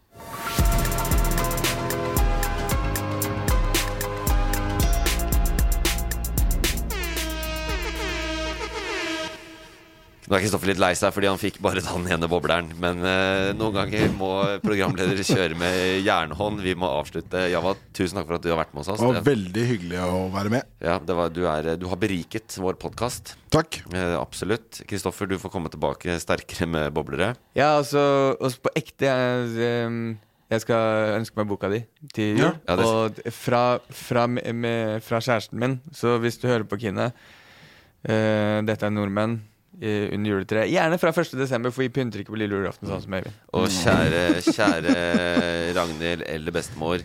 Nå er Kristoffer litt lei seg fordi han fikk bare den ene bobleren. Men eh, noen ganger må programledere kjøre med jernhånd. Vi må avslutte. Java, tusen takk for at du har vært med oss. Det var veldig hyggelig å være med. ja, det var, du, er, du har beriket vår podkast. Takk. Eh, absolutt. Kristoffer, du får komme tilbake sterkere med boblere. Ja, altså, også på ekte jeg, ehm, jeg skal ønske meg boka di til jul. Ja. Ja, det- Og fra, fra, med, fra kjæresten min, så hvis du hører på Kine eh, Dette er nordmenn under juletreet. Gjerne fra 1. desember, for vi pynter ikke på lille julaften sånn som Øyvind. Og kjære, kjære Ragnhild eller bestemor.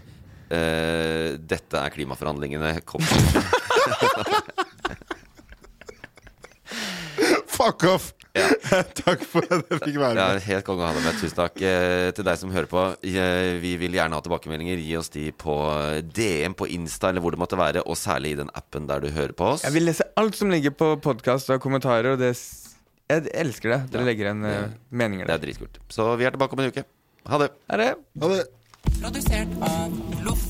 Uh, dette er klimaforhandlingene. Kom. (laughs) Fuck off! (laughs) Takk for at jeg fikk være med. Ja, helt konge å ha deg med. Tusen takk eh, til deg som hører på. Eh, vi vil gjerne ha tilbakemeldinger. Gi oss de på DM på Insta eller hvor det måtte være, og særlig i den appen der du hører på oss. Jeg vil lese alt som ligger på podkast og kommentarer, og det s- Jeg elsker det. Dere legger igjen eh, meninger Det der. er dritkult. Så vi er tilbake om en uke. Ha det. Ha det. Ha det. Produsert av Loff.